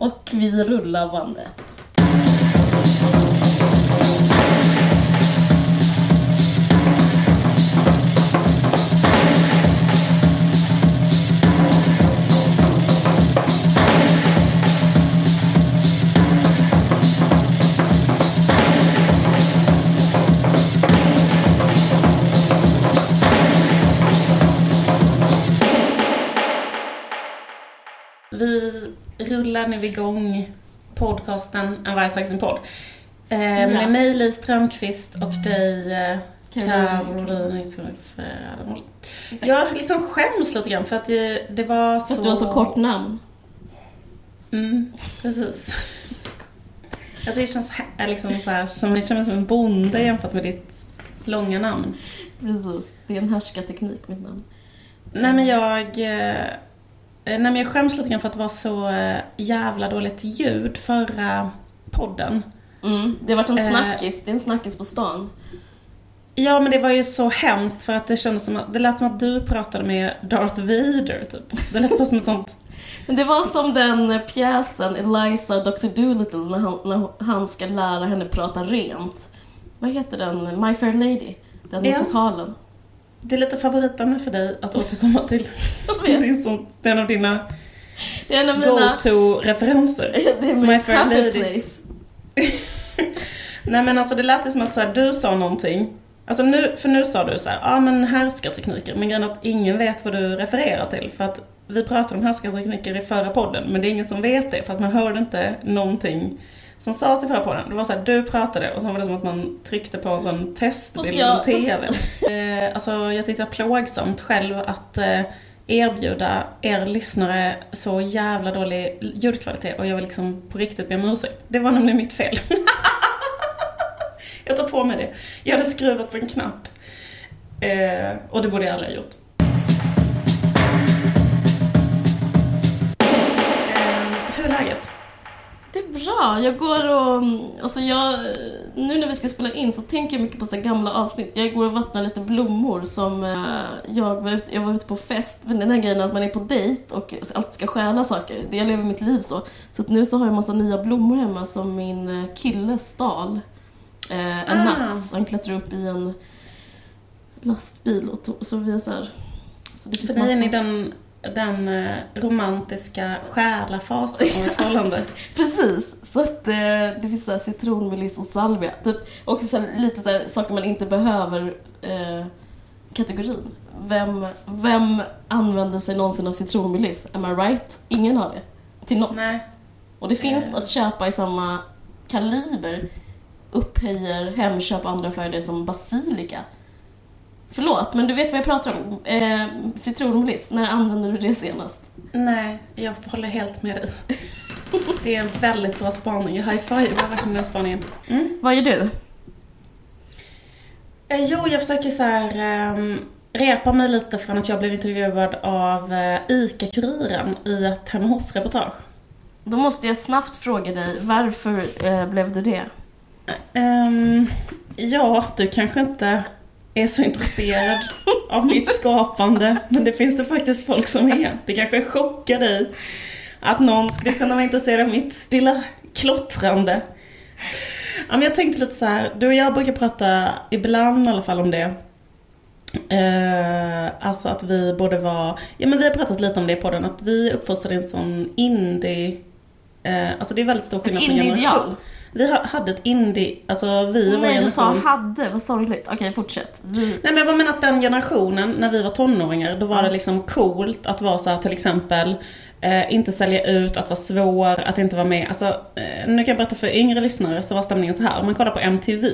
Och vi rullar bandet. Rullar nu igång podcasten En varg sin podd. Eh, Med mig Liv Strömqvist och dig eh, Caroline. Jag liksom skäms lite grann för att det, det var så... För att du har så kort namn. Mm, precis. Jag tycker det känns liksom så här, som, känner mig som en bonde jämfört med ditt långa namn. Precis. Det är en härskarteknik, mitt namn. Nej men jag... eh, Nej men jag skäms lite grann för att det var så eh, jävla dåligt ljud förra podden. Mm. Det har varit en Eh. snackis. Det är en snackis på stan. Ja men det var ju så hemskt för att det kändes som att, det lät som att du pratade med Darth Vader typ. Det lät bara som ett sånt... Men det var som den pjäsen Eliza och Dr. Dolittle när han, när han ska lära henne prata rent. Vad heter den? My Fair Lady. Den Ja. musikalen. Det är lite favoritämne för dig att återkomma till. Jag Det är, vet. sånt, det är en av dina Det är en av mina... go-to-referenser. Det är My min Fair happy Lady. place. Nej men alltså det lät ju som att så här, du sa någonting. Alltså nu, för nu sa du så här, ja ah, men härskartekniker. Men grejen är att ingen vet vad du refererar till. För att vi pratade om härskartekniker i förra podden. Men det är ingen som vet det. För att man hörde inte någonting som sades i förra podden. Det var så här, du pratade och sen var det som att man tryckte på en sån testbild på TV. eh, alltså jag tyckte det var plågsamt själv att eh, erbjuda er lyssnare så jävla dålig ljudkvalitet. Och jag vill liksom på riktigt be om ursäkt. Det var nämligen mitt fel. Jag tar på mig det. Jag hade skruvat på en knapp. Eh, och det borde jag aldrig ha gjort. Är bra. Jag går och... Alltså jag... Nu när vi ska spela in så tänker jag mycket på så gamla avsnitt. Jag går och vattnar lite blommor som eh, jag var ute, jag var ute på fest. Men Den här grejen att man är på dejt och alltid ska stjäla saker. Det jag lever mitt liv så. Så nu så har jag massa nya blommor hemma som min eh, kille stal. Eh, en Ah. natt. Så han klättrade upp i en lastbil och tog, så vi är så här... Så det finns För är ni massa... den, den eh, romantiska stjäla-fasen av ett förhållande. Precis, så att eh, det finns så här citronmeliss och salvia. Typ, också så här, lite så här, saker man inte behöver eh, kategorin. Vem, vem använder sig någonsin av citronmeliss? Am I right? Ingen har det. Till något. Nej. Och det finns Eh. att köpa i samma kaliber. Upphöjer Hemköp och andra affärer som basilika. Förlåt, men du vet vad jag pratar om. Eh, citronmeliss, när använde du det senast? Nej, jag håller helt med dig. Det är en väldigt bra spaning. Jag high-fivar verkligen den spaningen. Mm. Vad gör du? Eh, Jo, jag försöker så här, um, repa mig lite från att jag blev intervjuad av eh, ICA-Kuriren i ett Hem hos-reportage. Då måste jag snabbt fråga dig, varför eh, blev du det? Ehm, ja, du kanske inte är så intresserad av mitt skapande, men det finns det faktiskt folk som är. Det kanske chockar dig att någon skulle kunna vara intresserad av mitt lilla klottrande. Men jag tänkte lite så här, du och jag brukar prata, ibland i alla fall, om det. Eh, alltså att vi borde vara, ja men vi har pratat lite om det i podden, att vi uppfostrade en sån indie, eh, alltså det är väldigt stor skillnad på generation. Vi ha- hade ett indie, alltså vi var Nej, du sa generation- hade, vad sorgligt. Okej, fortsätt. Vi... Nej men jag bara menar att den generationen, när vi var tonåringar, då var Ja. det liksom coolt att vara så här, till exempel eh, inte sälja ut, att vara svår, att inte vara med. Alltså, eh, nu kan jag berätta för yngre lyssnare så var stämningen så här. Om man kollar på MTV,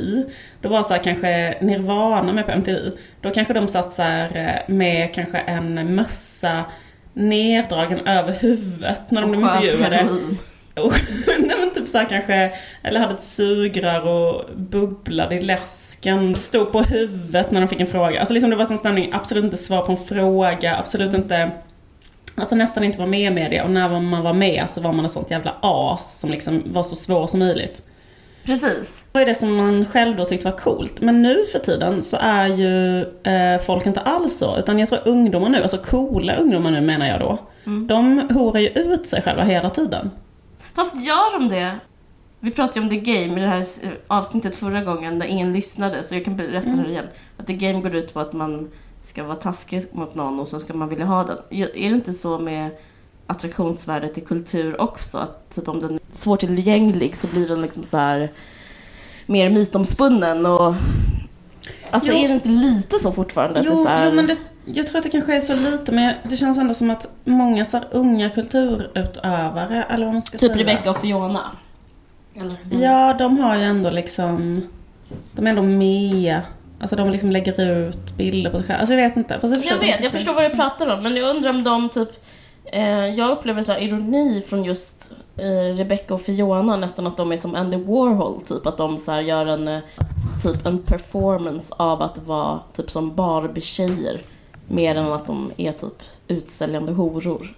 då var så här, kanske Nirvana med på MTV. Då kanske de satt så här, eh, med kanske en mössa neddragen över huvudet när de blev intervjuade. heroin. Nej men typ så här kanske, eller hade ett sugrör och bubblade i läsken, stod på huvudet när de fick en fråga. Alltså liksom det var sån stämning, absolut inte svar på en fråga, absolut inte, alltså nästan inte vara med i media. Och när man var med så var man ett sånt jävla as som liksom var så svår som möjligt. Precis. Det var det som man själv då tyckte var coolt. Men nu för tiden så är ju eh, folk inte alls så. Utan jag tror ungdomar nu, alltså coola ungdomar nu menar jag då. Mm. De horar ju ut sig själva hela tiden. Fast gör de det? Vi pratade ju om The Game i det här eh, avsnittet förra gången där ingen lyssnade, så jag kan berätta Mm. det igen. Att The Game går ut på att man ska vara taskig mot någon och så ska man vilja ha den. Är det inte så med attraktionsvärdet i kultur också? Att typ om den är svårtillgänglig så blir den liksom så här mer mytomspunnen och... Alltså Jo. är det inte lite så fortfarande? att det Jo, så här... jo, men det, jag tror att det kanske är så lite, men det känns ändå som att många så här unga kulturutövare, eller vad man ska Typ säga. Rebecca och Fiona? Eller? Ja, de har ju ändå liksom, de är ändå med. Alltså de liksom lägger ut bilder på sig själva. Alltså jag vet inte. Fast jag, Jag vet, jag förstår vad du pratar om, men jag undrar om de typ... Eh, jag upplever så här ironi från just eh, Rebecca och Fiona, nästan att de är som Andy Warhol, typ att de så här gör en, eh, typ en performance av att vara typ som Barbie-tjejer. Mer än att de är typ utsäljande horor.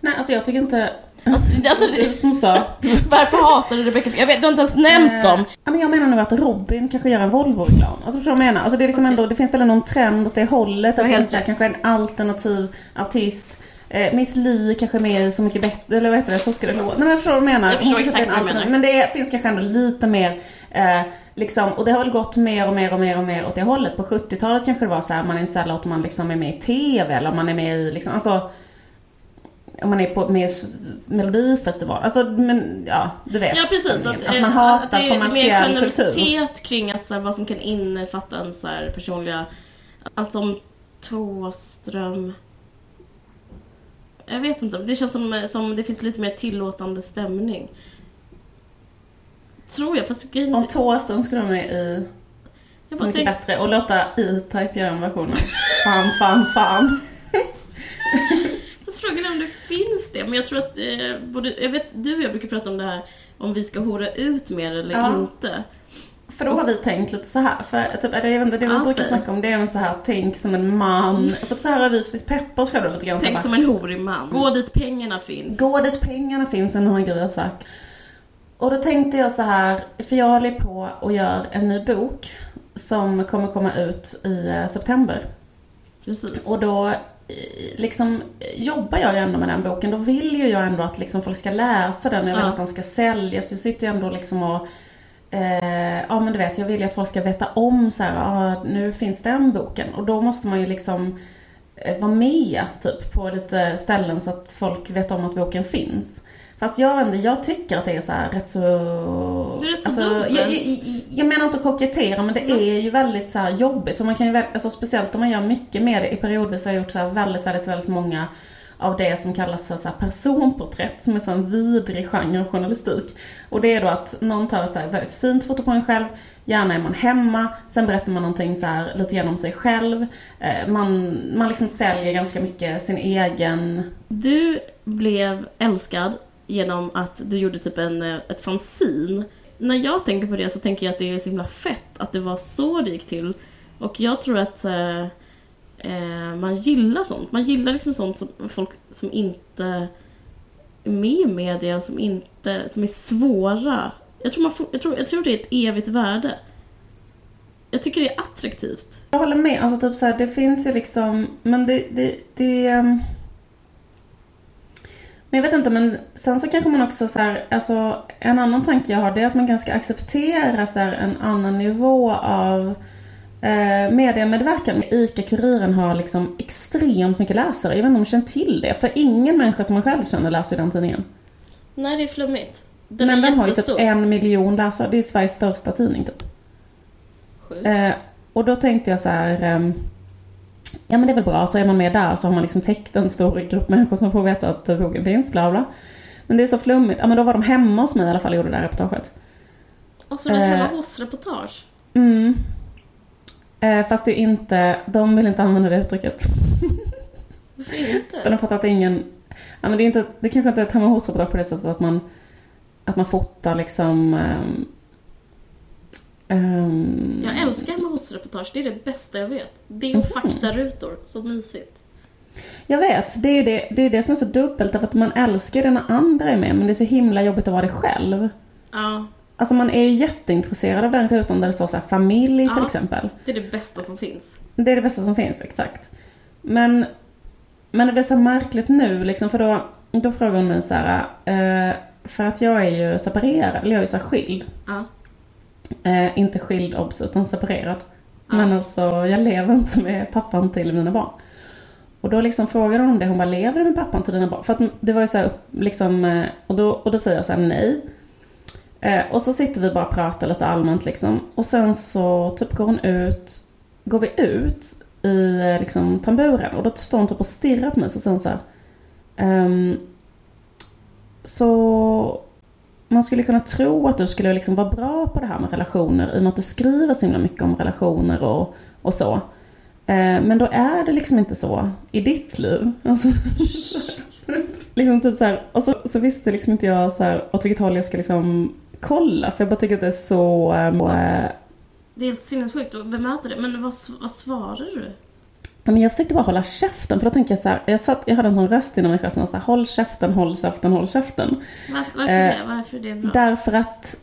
Nej, alltså jag tycker inte... Alltså, alltså, som sa. varför hatar du Rebecca? Jag vet, du har inte ens nämnt dem. Eh, Ja, men jag menar nu att Robin kanske gör en Volvo-reklam. Alltså förstår du vad jag menar? Alltså det, är liksom Okej. ändå, det finns väl någon trend åt det hållet. Att helt rätt. kanske en alternativ artist. Eh, Miss Li kanske är med i Så mycket bättre, eller vad heter det, Så ska det låta. Nej men jag förstår vad du menar. Jag förstår exakt vad du menar. Men det finns kanske ändå lite mer, eh, liksom, och det har väl gått mer och mer och mer och mer åt det hållet. På 70-talet kanske det var så här, man är en sällan att man liksom är med i TV eller man är med i liksom, alltså om man är på med melodifestival, alltså men ja, du vet. Ja precis, att, att man hatar att det är mer kommersiell kultur. generositet kring att, så här, vad som kan innefatta en så här, personliga... Allt som Thåström... Jag vet inte, det känns som, som det finns lite mer tillåtande stämning. Tror jag, fast grejen är Om Thåström skulle vara med i jag Så mycket tänk, bättre och låta E-Type göra en version. Fan, fan, fan. fast frågan är om det finns det, men jag tror att eh, både, jag vet, du och jag brukar prata om det här om vi ska hora ut mer eller Ja. inte. För då har vi tänkt lite så här, för typ, är det, jag vet inte, det vi Ja, brukar snacka om det är så här, tänk som en man. Alltså så här har vi försökt peppa oss själva lite grann. Så Tänk bara, som en horig man. Gå dit pengarna finns. Gå dit pengarna finns, en annan grej jag sagt. Och då tänkte jag så här, för jag håller på och gör en ny bok som kommer komma ut i eh, september. Precis. Och då eh, liksom jobbar jag ju ändå med den boken. Då vill ju jag ändå att liksom folk ska läsa den. Jag vill Ja. att den ska säljas. Jag sitter ju ändå liksom och eh, ja men du vet, jag vill ju att folk ska veta om så här, ah, nu finns den boken. Och då måste man ju liksom eh, vara med typ på lite ställen så att folk vet om att boken finns. Fast jag inte, jag tycker att det är så här rätt så... Det är rätt så dubbelt. jag, jag, jag menar inte att kokettera men det är ju väldigt så jobbigt. För man kan ju, alltså speciellt om man gör mycket med det. I periodvis har jag gjort så här väldigt, väldigt, väldigt många av det som kallas för så personporträtt, som är så en vidrig genre av journalistik. Och det är då att någon tar ett så väldigt fint foto på en själv, gärna är man hemma, sen berättar man någonting så här lite grann om sig själv. Eh, Man, man liksom säljer ganska mycket sin egen... Du blev älskad genom att du gjorde typ en, eh, ett fanzine. När jag tänker på det så tänker jag att det är så himla fett att det var så det gick till. Och jag tror att eh, eh, man gillar sånt. Man gillar liksom sånt som folk som inte är med i media, som, inte, som är svåra. Jag tror, man får, jag, tror, jag tror det är ett evigt värde. Jag tycker det är attraktivt. Jag håller med, alltså typ så här, det finns ju liksom, men det, det, det um men jag vet inte, men sen så kanske man också så här, alltså en annan tanke jag har det är att man ganska acceptera så här, en annan nivå av eh, mediemedverkan. ICA-Kuriren har liksom extremt mycket läsare. Jag vet inte om du känner till det? För ingen människa som man själv känner läser ju den tidningen. Nej, det är flummigt. Den men den har ju typ en miljon läsare. Det är ju Sveriges största tidning typ. Sjukt. Eh, och då tänkte jag så här. ehm, ja men det är väl bra, så är man med där så har man liksom täckt en stor grupp människor som får veta att eh, boken finns, bla bla. Men det är så flummigt. Ja men då var de hemma hos mig i alla fall och gjorde det här reportaget. Och så var hemma eh, hos-reportage. Mm. Eh, fast det är inte, de vill inte använda det uttrycket. Varför För inte? de fattar att ingen, ja men det är inte, det kanske inte är ett hemma hos-reportage på det sättet att man, att man fotar liksom ehm, ehm, Jag älskar hemma hos-reportage, det är det bästa jag vet. Det och Mhm. faktarutor, så mysigt. Jag vet, det är det, det, är det som är så dubbelt. Därför att man älskar det när andra är med, men det är så himla jobbigt att vara det själv. Ja, Alltså man är ju jätteintresserad av den rutan där det står så här familj till Ja. exempel. det är det bästa som finns. Det är det bästa som finns, exakt. Men, men det blir så märkligt nu liksom, för då, då frågar hon mig så här, eh, för att jag är ju separerad, eller jag är ju så här skild. Ja. Eh, inte skild obs, utan separerad. Ja. Men alltså, jag lever inte med pappan till mina barn. Och då liksom frågade hon om det, hon bara, lever du med pappan till dina barn? För att det var ju så här, liksom, eh, och då, och då säger jag så här, nej. Eh, och så sitter vi bara och pratar lite allmänt liksom. Och sen så typ går hon ut, går vi ut i eh, liksom tamburen och då står hon typ och stirrar på mig så säger hon så här. ehm, så man skulle kunna tro att du skulle liksom vara bra på det här med relationer i och med att du skriver så himla mycket om relationer och, och så. Eh, men då är det liksom inte så i ditt liv. Alltså, liksom typ så här, och så, så visste liksom inte jag så här, åt vilket håll jag ska liksom kolla för jag bara tycker att det är så... eh, Det är helt sinnessjukt att bemöta det. Men vad, vad svarar du? Men jag försökte bara hålla käften för då tänker jag så här, jag, satt, jag hade en sån röst inom mig själv som var så här, håll käften, håll käften, håll käften. Varför, varför Eh, det? Varför är det bra? Därför att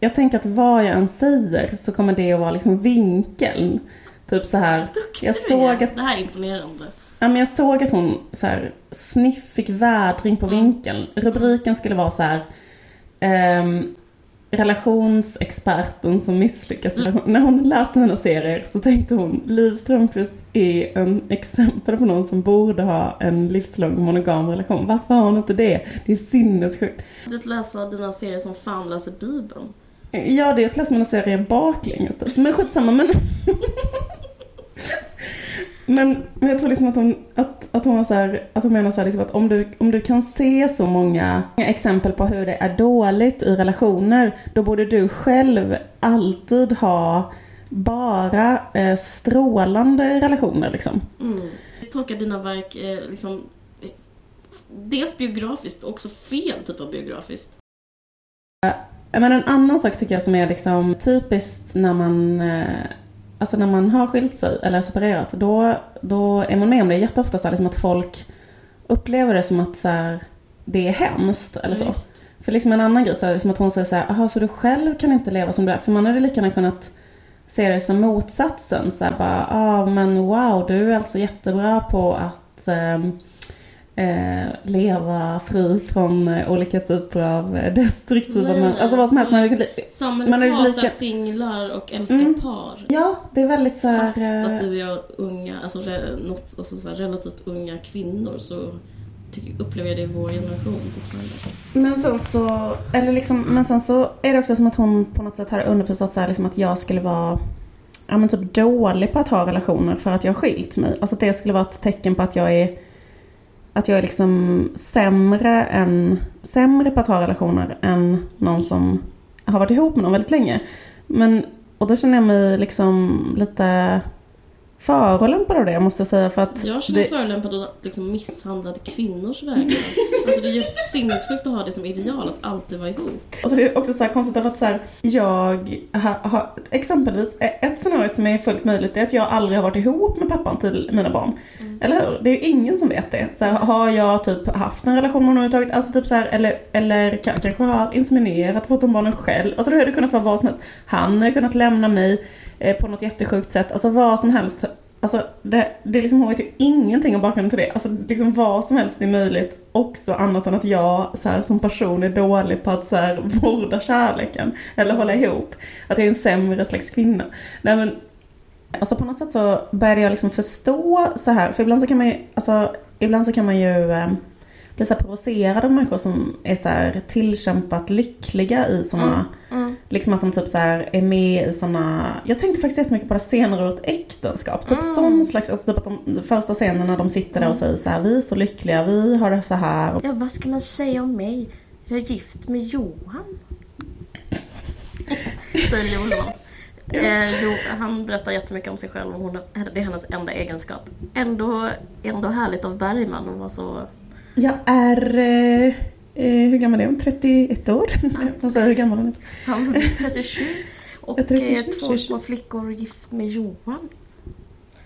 jag tänker att vad jag än säger så kommer det att vara liksom vinkeln. Typ så här, Duktig jag såg att- Det här är imponerande. ja, men jag såg att hon så här, sniff fick vädring på vinkeln. Rubriken skulle vara så här, ehm, relationsexperten som misslyckas. När hon läste hennes serier så tänkte hon Liv Strömquist är en exempel på någon som borde ha en livslång monogam relation. Varför har hon inte det? Det är sinnessjukt. Att läsa dina serier som fan läser Bibeln. Ja, det är att läsa mina serier baklänges typ. Men skitsamma, men... men, men jag tror liksom att hon, att, att hon, så här, att hon menar så liksom att om du, om du kan se så många exempel på hur det är dåligt i relationer, då borde du själv alltid ha bara eh, strålande relationer liksom. Mm. Jag tolkar dina verk eh, liksom eh, dels biografiskt och också fel typ av biografiskt. Men en annan sak tycker jag som är liksom typiskt när man eh, Alltså när man har skilt sig eller separerat då, då är man med om det jätteofta så här, liksom att folk upplever det som att så här, det är hemskt eller så. Visst. För liksom en annan grej så är det som att hon säger så här, aha så du själv kan inte leva som du är? För man hade lika gärna kunnat se det som motsatsen. Så här, bara, ah, men wow, du är alltså jättebra på att ehm, eh, leva fri från eh, olika typer av eh, destruktiva Nej, män. Alltså vad som helst. Man Samhället Man är hatar lika- singlar och älskar Mm. par. ja, det är väldigt så här, Fast eh, att du och jag unga, alltså, re, något, alltså så här, relativt unga kvinnor så upplever jag det i vår generation fortfarande. Men sen så, eller liksom, men sen så är det också som att hon på något sätt har underförstått så här, liksom att jag skulle vara ja, men typ dålig på att ha relationer för att jag har skilt mig. Alltså att det skulle vara ett tecken på att jag är att jag är liksom sämre, än, sämre på att ha relationer än någon som har varit ihop med någon väldigt länge. Men, och då känner jag mig liksom lite förolämpad av det måste jag säga för att Jag känner det, förolämpad av liksom misshandlade kvinnors vägnar. Alltså det är ju sinnessjukt att ha det som ideal, att alltid vara ihop. Alltså det är också så här konstigt att så här, jag har, har exempelvis ett scenario som är fullt möjligt är att jag aldrig har varit ihop med pappan till mina barn. Eller hur? Det är ju ingen som vet det. Så här, har jag typ haft en relation med honom överhuvudtaget? Alltså typ så här, eller, eller ka- kanske har inseminerat fått de barnen själv. Alltså det hade kunnat vara vad som helst. Han har kunnat lämna mig eh, på något jättesjukt sätt. Alltså vad som helst. Alltså det, det liksom, hon vet ju ingenting om bakgrunden till det. Alltså liksom vad som helst är möjligt. Också annat än att jag så här, som person är dålig på att så här, vårda kärleken. Eller hålla ihop. Att jag är en sämre slags kvinna. Nej men Alltså på något sätt så började jag liksom förstå så här, för ibland så kan man ju, alltså ibland så kan man ju eh, bli så här provocerad av människor som är så här tillkämpat lyckliga i såna, Mm. mm liksom att de typ så här är med i såna, jag tänkte faktiskt jättemycket på det senare ur ett äktenskap, typ Mm. sån slags, alltså typ att de, de första scenen när de sitter där och säger så här, vi är så lyckliga, vi har det så här. Ja, vad ska man säga om mig? Jag är gift med Johan. Säger Johan. Eh, jo, han berättar jättemycket om sig själv och hon, det är hennes enda egenskap. Ändå, ändå härligt av Bergman att vara så... Jag är, eh, eh, hur gammal är hon? 31 år? De säger hur gammal hon är. Han är 37 och Jag är 37, eh, två 37. små flickor gift med Johan.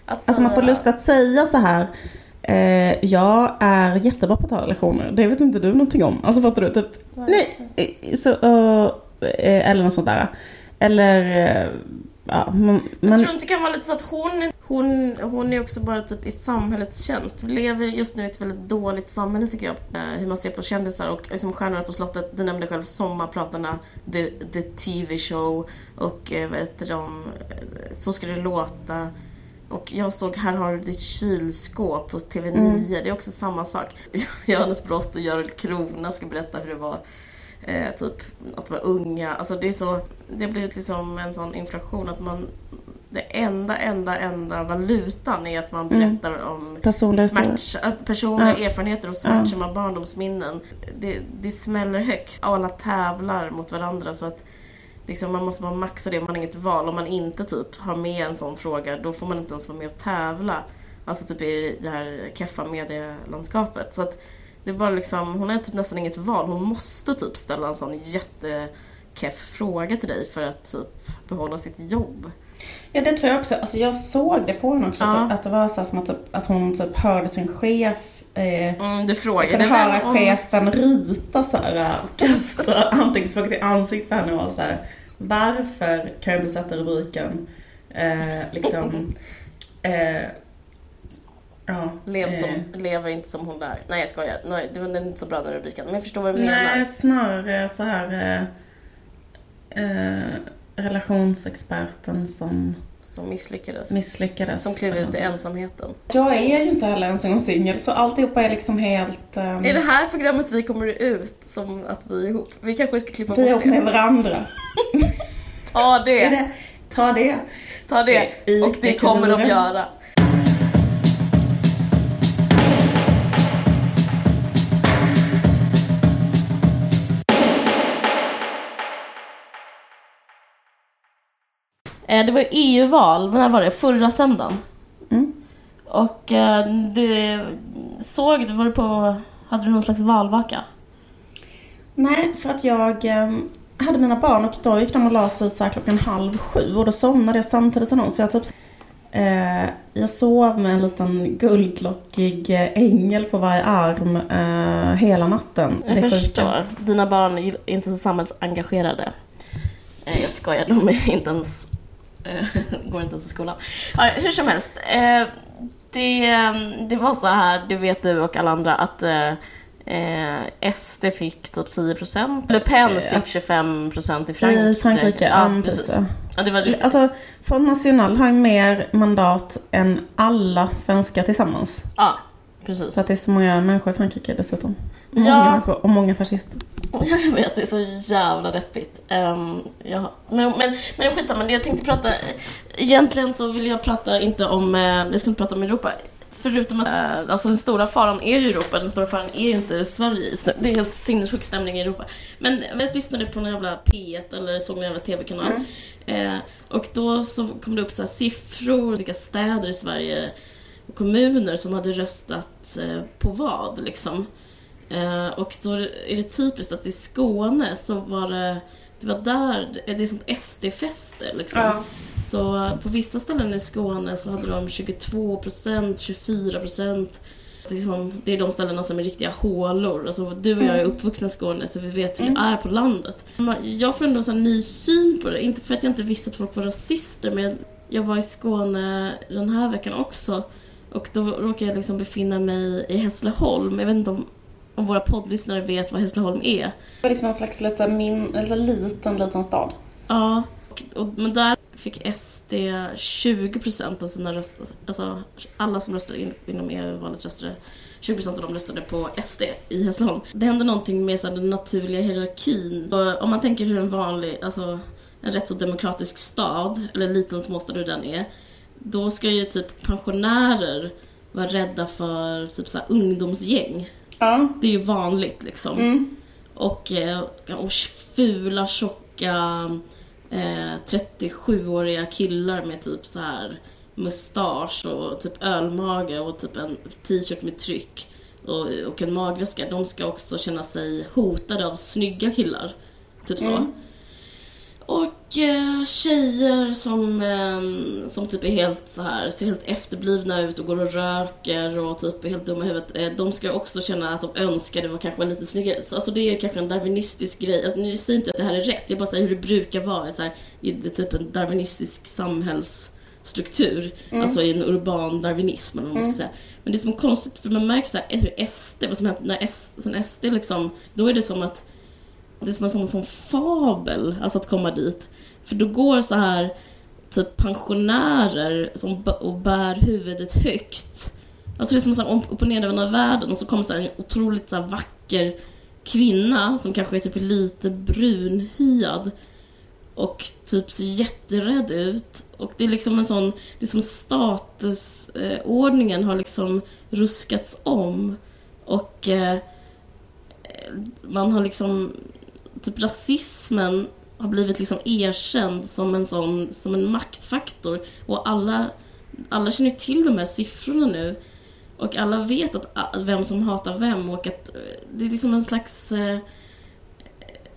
Att Alltså man får lust att säga så här. Eh, jag är jättebra på att ha relationer. Det vet inte du någonting om. Alltså fattar du? Typ, nej. eh, Så, eh, eller något sånt där. Eller, ja, men... Jag men tror inte det kan vara lite så att hon, hon, hon är också bara typ i samhällets tjänst. Vi lever just nu i ett väldigt dåligt samhälle tycker jag. Eh, Hur man ser på kändisar och liksom Stjärnorna på slottet. Du nämnde själv Sommarpratarna, The, the TV show och eh, vad heter de, Eh, Så ska det låta. Och jag såg Här har du ditt kylskåp på TV9. Det är också samma sak. Johannes Brost och Görel Krona ska berätta hur det var eh, typ att vara unga. Alltså det är så, det blir liksom en sån inflation att man det enda, enda, enda valutan är att man Mm. berättar om personliga smärtsa, äh, personliga Ja. erfarenheter och smärtsamma barndomsminnen. Det, det smäller högt. Alla tävlar mot varandra så att liksom, man måste bara maxa det. Man har inget val. Om man inte typ har med en sån fråga då får man inte ens vara med och tävla. Alltså typ i det här keffa medielandskapet. Så att det bara liksom, hon har typ nästan inget val. Hon måste typ ställa en sån jättekeff fråga till dig för att typ behålla sitt jobb. Ja det tror jag också. Alltså jag såg det på henne också. Ja. Att, att det var så som att, typ, att hon typ hörde sin chef eh, Mm, du frågade kunde höra om- chefen ryta så här och kasta anteckningsblocket i ansiktet på henne och så här. Varför kan jag inte sätta rubriken eh, liksom eh, Lev som, eh, lever inte som hon lär. Nej jag skojar, Nej, det var inte så bra den rubriken. Men jag förstår vad du menar. Nej, snarare så här eh, eh, relationsexperten som Som misslyckades. misslyckades. som klev ut i ensamheten. Jag är ju inte heller ens en gång singel så alltihopa är liksom helt... ehm, Är det här programmet vi kommer ut som att vi är ihop? Vi kanske ska klippa vi är bort ihop det. med varandra. Ta det! det? Ta det. Ta det! I Och det kommer de göra. Det var EU-val, när var det? Förra söndagen. Mm. Och eh, du såg du, var du på, hade du någon slags valvaka? Nej, för att jag eh, hade mina barn och då gick de och la sig så klockan halv sju och då somnade jag samtidigt som dem. Så jag typ eh, jag sov med en liten guldlockig eh, ängel på varje arm eh, hela natten. Jag Det sjuka. förstår. Dina barn är inte så samhällsengagerade. Eh, Jag skojar, de är inte ens, eh, går inte ens i skolan. Ja, hur som helst. eh, Det, det var så här, det vet du och alla andra, att eh, eh, SD fick typ 10%. Le Pen Eh, fick 25% i Frankrike. I Frankrike, Ja, ja, precis. precis. Ja, det var riktigt. Alltså, Front National har ju mer mandat än alla svenskar tillsammans. Ja, precis. För att det är så många människor i Frankrike dessutom. Ja. Många människor och många fascister. Jag vet, det är så jävla deppigt. Um, ja. men, men, men skitsamma, det jag tänkte prata... Egentligen så vill jag prata inte om... eh, Jag ska inte prata om Europa. Förutom att eh, alltså den stora faran är ju Europa, den stora faran är ju inte Sverige just nu. Det är helt sinnessjuk stämning i Europa. Men jag lyssnade på en jävla P1 eller såg en jävla TV-kanal. Eh, och då så kom det upp så siffror, vilka städer i Sverige och kommuner som hade röstat eh, på vad liksom. Eh, och då är det typiskt att i Skåne så var det, det var där, det är sånt SD-fäste liksom. Så på vissa ställen i Skåne så hade de 22%, 24%. Liksom, det är de ställena som är riktiga hålor. Alltså, du och jag är uppvuxna i Skåne så vi vet hur det är på landet. Jag får ändå en ny syn på det. Inte för att jag inte visste att folk var rasister men jag var i Skåne den här veckan också. Och då råkade jag liksom befinna mig i Hässleholm. Jag vet inte om, om våra poddlyssnare vet vad Hässleholm är. Det var liksom en slags lite min, alltså liten, liten stad. Ja, och, och, men där fick SD 20% av sina röster. Alltså alla som röstade in, inom EU-valet röstade 20% av dem röstade på SD i Hässleholm. Det hände någonting med så den naturliga hierarkin. Och om man tänker hur en vanlig, alltså en rätt så demokratisk stad, eller liten småstad hur den är. Då ska ju typ pensionärer vara rädda för typ så här, ungdomsgäng. Ja. Det är ju vanligt liksom. Mm. Och, eh, och fula, tjocka eh, 37-åriga killar med typ så här mustasch och typ ölmage och typ en t-shirt med tryck och, och en magväska. De ska också känna sig hotade av snygga killar. Typ så. Mm. Och eh, tjejer som, eh, som typ är helt så här ser helt efterblivna ut och går och röker och typ är helt dumma i huvudet. Eh, de ska också känna att de önskar det var kanske lite snyggare. Så, alltså det är kanske en darwinistisk grej. Alltså, nu säger inte att det här är rätt, jag bara säger hur det brukar vara så här, i det typ en darwinistisk samhällsstruktur. Mm. Alltså i en urban darwinism eller vad man ska säga. Men det är som konstigt för man märker så här, hur SD, vad som hänt när S, sen SD liksom, då är det som att det är som en sån, sån fabel, alltså att komma dit. För då går så här typ pensionärer som och bär huvudet högt. Alltså det är som så här upp och ner världen och så kommer så här en otroligt så här vacker kvinna som kanske är typ lite brunhyad och typ ser jätterädd ut. Och det är liksom en sån, det är som statusordningen har liksom ruskats om. Och eh, man har liksom, typ rasismen har blivit liksom erkänd som en sån, som en maktfaktor. Och alla, alla känner till de här siffrorna nu. Och alla vet att, vem som hatar vem och att eh, det är liksom en slags... Eh,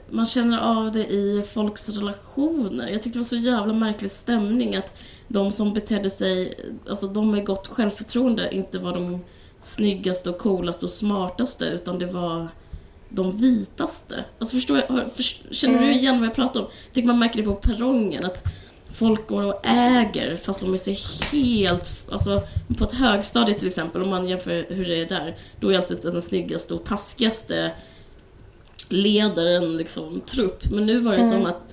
man känner av det i folks relationer. Jag tyckte det var så jävla märklig stämning att de som betedde sig, alltså de med gott självförtroende, inte var de snyggaste och coolaste och smartaste utan det var de vitaste. Alltså förstår jag, för, känner du Mm. igen vad jag pratar om? Jag tycker man märker det på perrongen att folk går och äger fast de är så helt, alltså på ett högstadie till exempel om man jämför hur det är där, då är alltid den snyggaste och taskigaste leder en liksom trupp. Men nu var det Mm. som att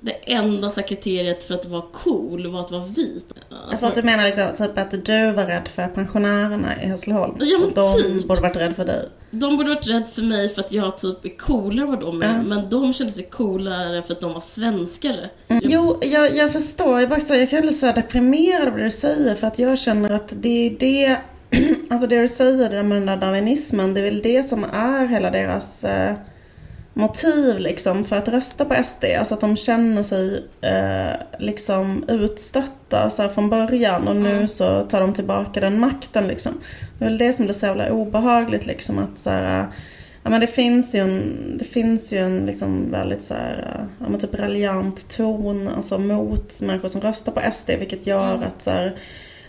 det enda så kriteriet för att vara cool var att vara vit. Alltså att du menar liksom, typ att du var rädd för pensionärerna i Hässleholm? Ja, men de typ. borde varit rädda för dig? De borde varit rädda för mig för att jag typ är coolare än vad de är, Ja. men de kände sig coolare för att de var svenskare. Mm. Jo, jag, jag förstår. Jag, bara, så, jag kan bli så deprimerad av det du säger för att jag känner att det är det, alltså det du säger det där med den där darwinismen, det är väl det som är hela deras eh, motiv liksom för att rösta på SD. Alltså att de känner sig eh, liksom utstötta så från början och nu Mm. så tar de tillbaka den makten liksom. Det är väl det som blir så jävla obehagligt liksom att så här, Ja men det finns ju en, det finns ju en liksom väldigt så här, ja men typ raljant ton alltså mot människor som röstar på SD vilket gör Mm. att så här,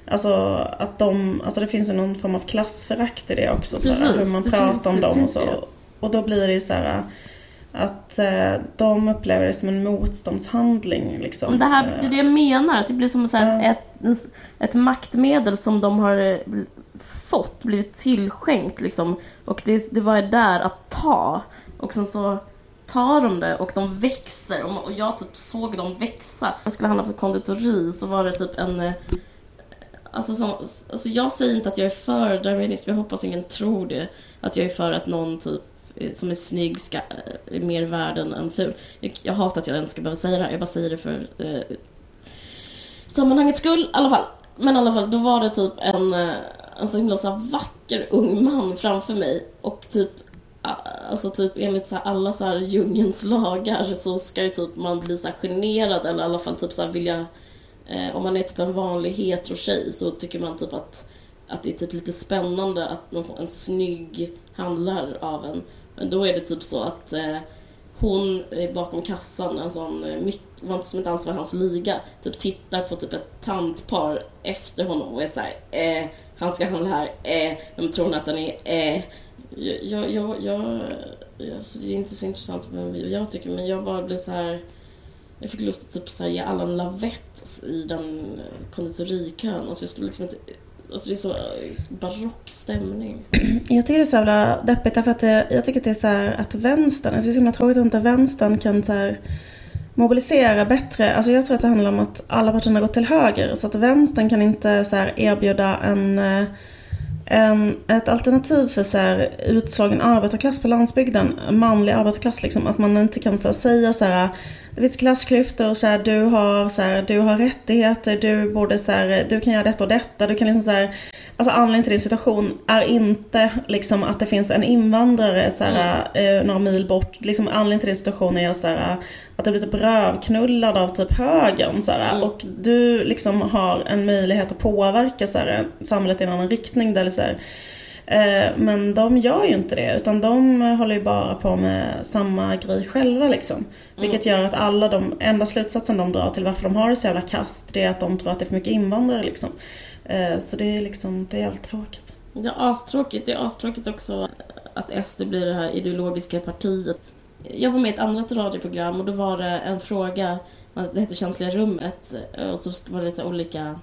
Alltså att de, alltså det finns ju någon form av klassförakt i det också så här, Precis, hur man pratar finns- om dem och så. Och då blir det ju så här att eh, de upplever det som en motståndshandling liksom. Det, här, det är det jag menar, att det blir som så här, Ja. ett, ett maktmedel som de har eh, fått, blivit tillskänkt liksom. Och det, det var där att ta. Och sen så tar de det och de växer. Och jag typ såg dem växa. Jag skulle handla på konditori så var det typ en... eh, Alltså, som, alltså jag säger inte att jag är för darwinism, jag hoppas ingen tror det. Att jag är för att någon typ Eh, som är snygg ska, eh, är mer värd än, än ful. Jag, jag hatar att jag ens ska behöva säga det här, jag bara säger det för eh, sammanhangets skull i alla fall. Men i alla fall, då var det typ en, eh, en så himla så här vacker ung man framför mig och typ Alltså typ enligt så här alla så här djungelns lagar så ska ju typ man bli så här generad eller i alla fall typ så här vilja eh, Om man är typ en vanlig hetero tjej så tycker man typ att Att det är typ lite spännande att någon en snygg handlar av en men då är det typ så att eh, hon bakom kassan, en sån eh, mycket, som inte alls var hans liga, typ tittar på typ ett tantpar efter honom och är såhär eh, han ska handla här, eh, men tror hon att den är eh. Jag, jag, jag, jag alltså det är inte så intressant vem jag tycker, men jag bara blir så här. Jag fick lust att typ så här ge alla en lavett i den eh, konditorikön. Alltså jag stod liksom inte... Alltså det är så eh, barock stämning. Jag tycker det är så jävla deppigt därför att det, jag tycker att det är så här att vänstern, alltså det är så himla tråkigt att inte vänstern kan så här mobilisera bättre. Alltså jag tror att det handlar om att alla partierna gått till höger så att vänstern kan inte så här erbjuda en, eh, en, ett alternativ för så här utslagen arbetarklass på landsbygden, manlig arbetarklass liksom. Att man inte kan så här, säga så här det finns klassklyftor, så här, du, har, så här, du har rättigheter, du borde så här, du kan göra detta och detta, du kan liksom så här, Alltså anledningen till din situation är inte liksom att det finns en invandrare så här, eh, några mil bort. Liksom anledningen till din situation är så här, att du blivit brövknullad av typ högern. Så här, Mm. Och du liksom har en möjlighet att påverka så här, samhället i en annan riktning. Där så här, Eh, men de gör ju inte det, utan de håller ju bara på med samma grej själva liksom. Vilket gör att alla de, enda slutsatsen de drar till varför de har det så jävla kast, det är att de tror att det är för mycket invandrare liksom. Eh, så det är liksom, det är jävligt tråkigt. Ja, astråkigt. Det är astråkigt också att SD blir det här ideologiska partiet. Jag var med i ett annat radioprogram och då var det en fråga, det hette Känsliga rummet, och så var det så olika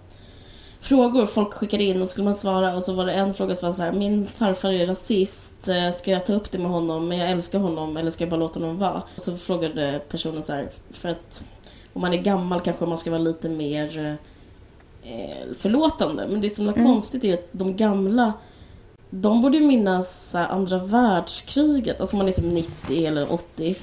frågor folk skickade in och skulle man svara och så var det en fråga som var så här, min farfar är rasist, eh, ska jag ta upp det med honom, men jag älskar honom eller ska jag bara låta honom vara? Och så frågade personen så här, för att om man är gammal kanske man ska vara lite mer eh, förlåtande. Men det som är mm. konstigt är att de gamla de borde ju minnas andra världskriget, alltså om man är som 90 eller 80.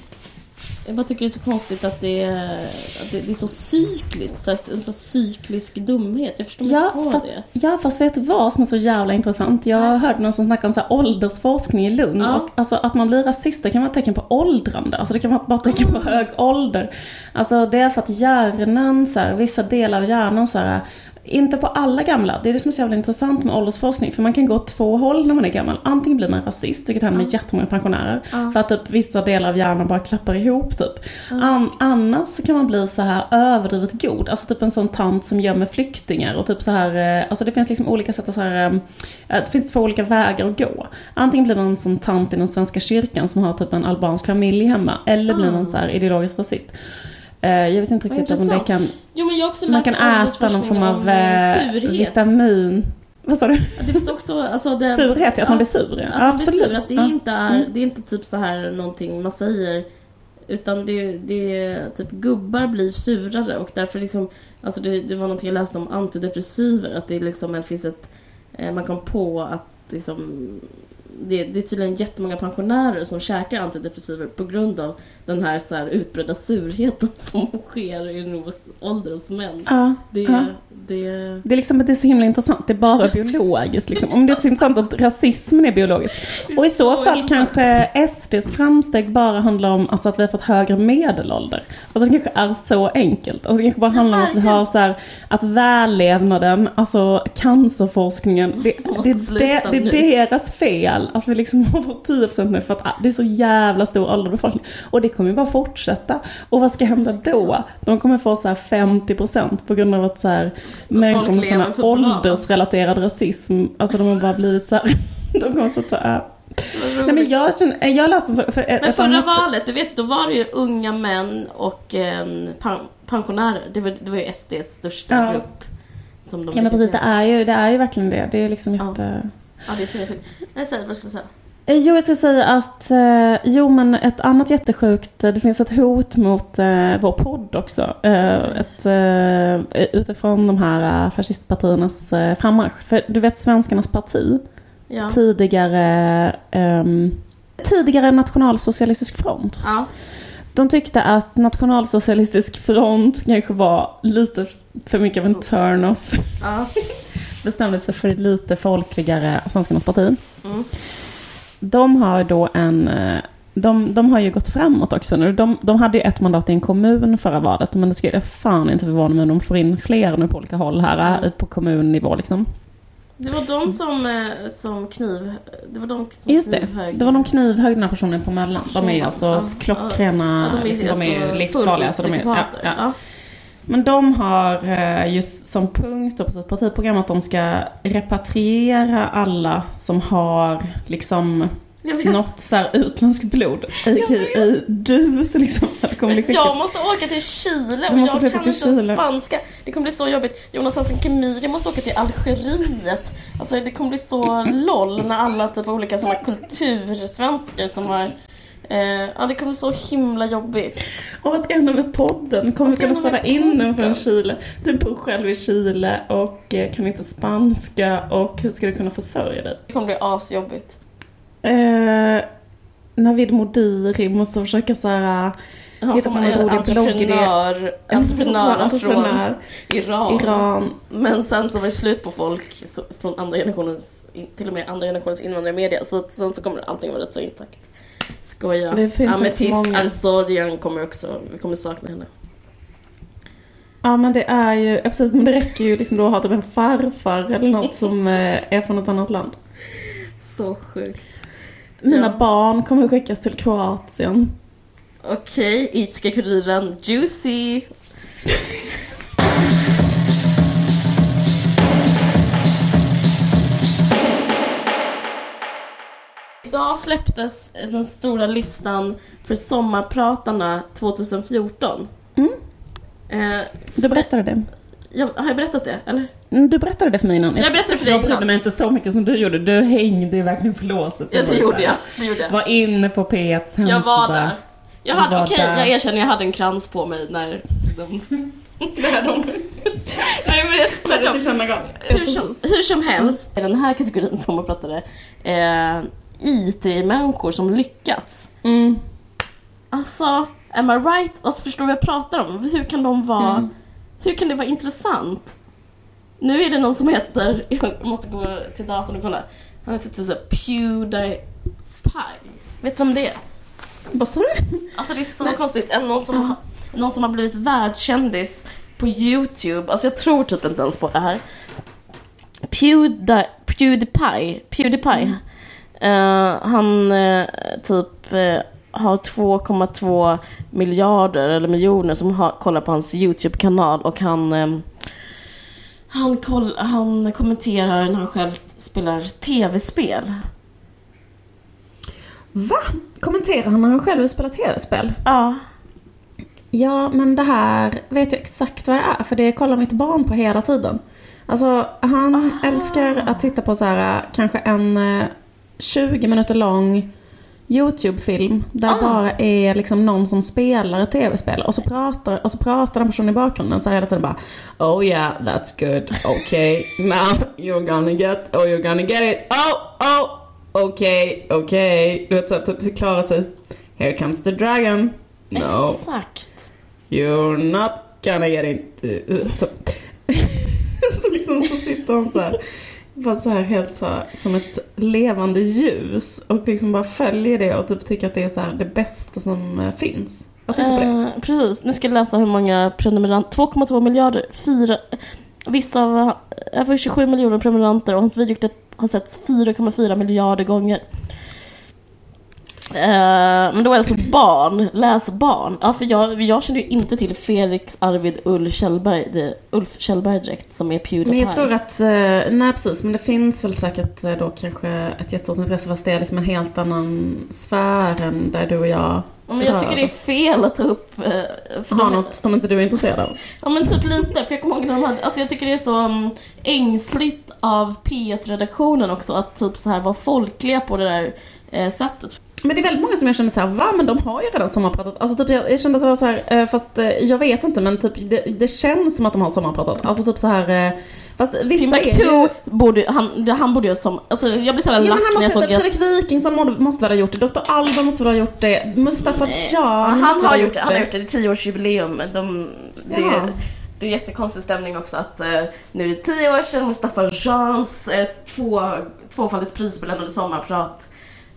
Jag bara tycker det är så konstigt att det är, att det, är så cykliskt, så här, en sån cyklisk dumhet. Jag förstår ja, inte på fast, det. Ja, fast vet du vad som är så jävla intressant? Jag har hört någon som snackar om så här åldersforskning i Lund. Ja. Och, alltså att man blir rasist, det kan vara ett tecken på åldrande. Alltså det kan vara ett tecken på hög ålder. Alltså det är för att hjärnan, så här, vissa delar av hjärnan så här, inte på alla gamla. Det är det som är så jävla intressant med åldersforskning. För man kan gå åt två håll när man är gammal. Antingen blir man rasist, vilket händer med ja. jättemånga pensionärer. Ja. För att typ vissa delar av hjärnan bara klappar ihop typ. Ja. An annars så kan man bli så här överdrivet god. Alltså typ en sån tant som gömmer flyktingar och typ så här. Eh, alltså det finns liksom olika sätt att så här. Eh, det finns två olika vägar att gå. Antingen blir man en sån tant inom Svenska kyrkan som har typ en albansk familj hemma. Eller blir man så här ideologisk rasist. Eh, jag vet inte riktigt om det kan... Jo, men jag också man kan äta någon form av eh, vitamin. Vad sa du? Det finns också, alltså det, Surhet, ja, att man blir sur. Att man blir sur, att det, ja. inte är, mm. det är inte typ så här någonting man säger utan det, det är typ gubbar blir surare och därför liksom, alltså det, det var någonting jag läste om antidepressiver, att det liksom finns ett, eh, man kom på att liksom det, det är tydligen jättemånga pensionärer som käkar antidepressiver på grund av den här, så här utbredda surheten som sker i ålder hos män. Ja, det, ja. Det... det är liksom det är så himla intressant, det är bara biologiskt liksom. Om det är så intressant att rasismen är biologisk. Och i så, så fall intressant. kanske SDs framsteg bara handlar om alltså, att vi har fått högre medelålder. Alltså det kanske är så enkelt. Alltså det kanske bara handlar om att vi har så här, att vällevnaden, alltså cancerforskningen, det, det, det, det är deras fel att vi liksom har fått 10% nu för att det är så jävla stor ålder befolkning. Och det kommer ju bara fortsätta. Och vad ska hända då? De kommer få så här 50% på grund av att så här människor med sån här åldersrelaterad rasism, alltså de har bara blivit så här, de kommer så ta Nej men jag känner, jag läste så, för Men förra annat... valet, du vet då var det ju unga män och eh, pensionärer. Det var, det var ju SDs största ja. grupp. Ja men precis, det är, ju, det är ju verkligen det. Det är liksom jätte... Ja. Ja, det är så fint. Nej, säg vad ska du säga? Eh, jo, jag ska säga att, eh, jo men ett annat jättesjukt, eh, det finns ett hot mot eh, vår podd också. Eh, ett, eh, utifrån de här fascistpartiernas eh, frammarsch. För du vet Svenskarnas parti, ja. tidigare, ehm, tidigare Nationalsocialistisk front. Ja. De tyckte att Nationalsocialistisk front kanske var lite för mycket av en turn-off. Ja. bestämde sig för lite folkligare Svenskarnas parti. Mm. De har då en... Eh, de, de har ju gått framåt också nu. De, de hade ju ett mandat i en kommun förra valet, men det skulle fan inte förvåna mig om de får in fler nu på olika håll här, mm. på kommunnivå liksom. Det var de som, eh, som kniv... Det var de som Just det. Det var de knivhögg den här personen på Möllan. De är ju alltså klockrena, ja, de är, liksom, de är alltså livsfarliga. Så de är, ja, ja. Men de har eh, just som punkt på sitt partiprogram att de ska repatriera alla som har liksom något så här utländskt blod. A.k.a. du till exempel kommer bli skickad. Jag måste åka till Chile och jag kan inte Chile. spanska. Det kommer bli så jobbigt. Jonas Hassan Khemiri måste åka till Algeriet. Alltså det kommer bli så LOL när alla typ olika sådana kultursvenskar som har Eh, ja, det kommer så himla jobbigt. Och vad ska hända med podden? Kommer vi kunna spela in den från Chile? Du bor själv i Chile och eh, kan inte spanska och hur ska du kunna försörja dig? Det kommer bli asjobbigt. Eh, Navid Modiri måste försöka såhär Hitta på en entreprenör, entreprenör från Iran. Iran. Men sen så var det slut på folk från andra generationens, till och med andra generationens invandrarmedia. Så sen så kommer allting vara rätt så intakt. Skoja. Ametist Arsodian kommer också, vi kommer sakna henne. Ja men det är ju, precis men det räcker ju liksom då att ha typ en farfar eller något som eh, är från ett annat land. Så sjukt. Mina Ja. barn kommer skickas till Kroatien. Okej, Ica-Kuriren, juicy. Idag släpptes den stora listan för sommarpratarna 2014. Mm. Eh, Du berättade det. jag, har jag berättat det, eller? Mm, Du berättade det för mig innan. Jag berättade för dig Jag brydde innan. mig inte så mycket som du gjorde. Du hängde ju verkligen för låset. Ja, det gjorde jag. Det gjorde jag. Var inne på P1s hemsida. Jag var där. Jag hade, okej, där. jag erkänner, jag hade en krans på mig när de... när de... Nej men tvärtom. Hur som, hur som helst, i den här kategorin som jag pratade, eh, IT-människor som lyckats. Mm. Alltså, am I right? Alltså förstår du vad jag pratar om? Hur kan de vara, Mm. hur kan det vara intressant? Nu är det någon som heter, jag måste gå till datorn och kolla. Han heter typ såhär Pewdiepie. Vet du vem det är? Vad sa du? Alltså det är så konstigt. En, någon, som, har- någon som har blivit världskändis på YouTube. Alltså jag tror typ inte ens på det här. Pewdie, Pewdiepie. Pewdiepie. Eh, han eh, typ eh, har 2,2 miljarder eller miljoner som har, kollar på hans YouTube-kanal och han han, koll, han kommenterar när han själv spelar tv-spel. Va? Kommenterar han när han själv spelar tv-spel? Ja. Ja, men det här vet jag exakt vad det är, för det kollar mitt barn på hela tiden. Alltså, han älskar att titta på så här, kanske en 20 minuter lång YouTube-film där Ah. bara är liksom någon som spelar ett tv-spel och så pratar, och så pratar den personen i bakgrunden så här hela tiden bara Oh yeah, that's good, okay, now you're gonna get, oh you're gonna get it, oh, oh, okay, okay. Du vet såhär, typ klara sig. Here comes the dragon. No. Exakt. You're not gonna get into... så liksom så sitter han så var bara så här helt så här, som ett levande ljus och liksom bara följer det och typ tycker att det är så här det bästa som eh, finns. Jag tänkte på det. Eh, precis, nu ska jag läsa hur många prenumeranter, 2,2 miljarder, fyra, vissa av, eh, över 27 miljoner prenumeranter och hans videoklipp har setts 4,4 miljarder gånger. Eh, men då är det alltså barn, läs barn. Ja, för jag, jag känner ju inte till Felix Arvid Ulf Kjellberg, det, Ulf Kjellberg direkt, som är Pewdiepie. Men jag tror att, eh, nej precis, men det finns väl säkert eh, då kanske ett jättestort intresse fast det är liksom en helt annan sfär än där du och jag Ja, men jag tycker det är fel att ta upp... För har de- något som inte du är intresserad av. Ja men typ lite, för jag kommer ihåg när de hade, alltså jag tycker det är så um, ängsligt av P1-redaktionen också att typ så här vara folkliga på det där eh, sättet. Men det är väldigt många som jag känner så här, va men de har ju redan sommarpratat. Alltså typ jag, jag kände att det var så här, eh, fast eh, jag vet inte men typ det, det känns som att de har sommarpratat. Alltså typ så här, eh, fast vissa är ju... Borde han, han borde ju som, alltså jag blir så jävla Ja, lack när jag såg att Fredrik Wikingsson måste, måste väl ha gjort det, Dr. Alban måste väl ha gjort det, Mustafa Can han har ha gjort det, han har gjort det, det är tioårsjubileum. De, det, Ja. det är jättekonstig stämning också att eh, nu är det tio år sedan Mustafa Jans eh, två, tvåfaldigt prisbelönade sommarprat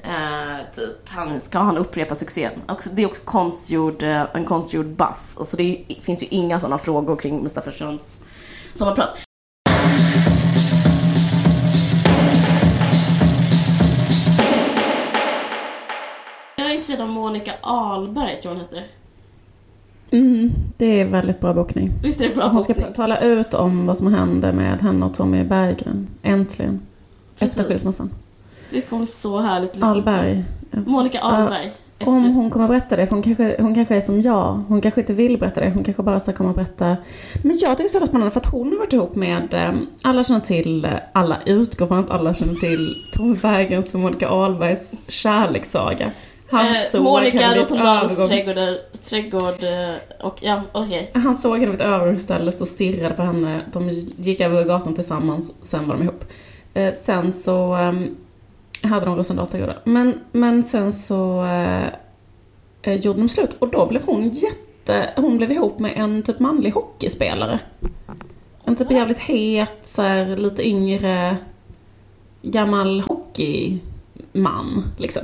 Eh, typ, han, ska han upprepa succén? Också, det är också konstgjord, eh, en konstgjord bass. Alltså det är, finns ju inga sådana frågor kring Mustafa Jans sommarprat. Jag är intresserad av Monica Ahlberg, tror jag hon heter. Mm, det är väldigt bra bokning. Visst är det bra Hon ska bokning? tala ut om vad som hände med henne och Tommy Berggren. Äntligen. Efter Precis. skilsmässan. Det kommer bli så härligt att lyssna på. Allberg. Monica Ahlberg. Efter... Om hon kommer berätta det, för hon kanske, hon kanske är som jag. Hon kanske inte vill berätta det, hon kanske bara ska komma och berätta. Men jag tycker det är så jävla spännande för att hon har varit ihop med, eh, alla känner till, eh, alla utgår från att alla känner till Tommy Bergens och Monica Ahlbergs kärlekssaga. Han eh, såg Monica Rosendahls trädgård, eh, och ja, okej. Han såg henne vid ett övergångsställe, stod och stirrade på henne. De gick över gatan tillsammans, sen var de ihop. Eh, sen så ehm, hade de Rosendalsträdgården. Men, men sen så eh, eh, gjorde de slut och då blev hon jätte... Hon blev ihop med en typ manlig hockeyspelare. En typ jävligt het, så här, lite yngre, gammal hockeyman liksom.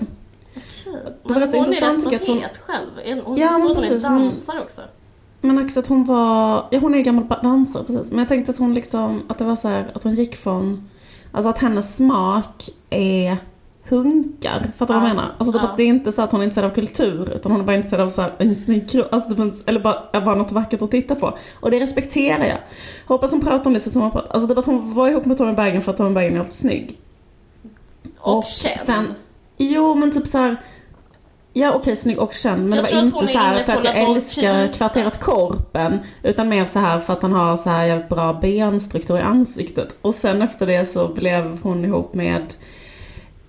Okej. Det var Men rätt hon är intressant, rätt så hon- het själv. En- Hon Ja, men hon är precis, men- dansare också. Men också att hon var, ja hon är gammal dansare precis. Men jag tänkte att hon liksom, att det var så här, att hon gick från, alltså att hennes smak är hunkar. Fattar du vad jag Ja, menar? Alltså det, ja. det är inte så att hon är intresserad av kultur, utan hon är bara intresserad av så här, en snygg kropp, alltså eller bara, bara något vackert att titta på. Och det respekterar jag. Hoppas hon pratar om det så som hon pratar. Alltså det var att hon var ihop med Tommy Bergen för att Tommy Bergen är alltid snygg. Och, Och känd. sen- Jo men typ så här. Ja okej, snygg och känd. Men Jag det var inte så här för att jag älskar kvarteret Korpen. Utan mer så här för att han har så här jävligt bra benstruktur i ansiktet. Och sen efter det så blev hon ihop med,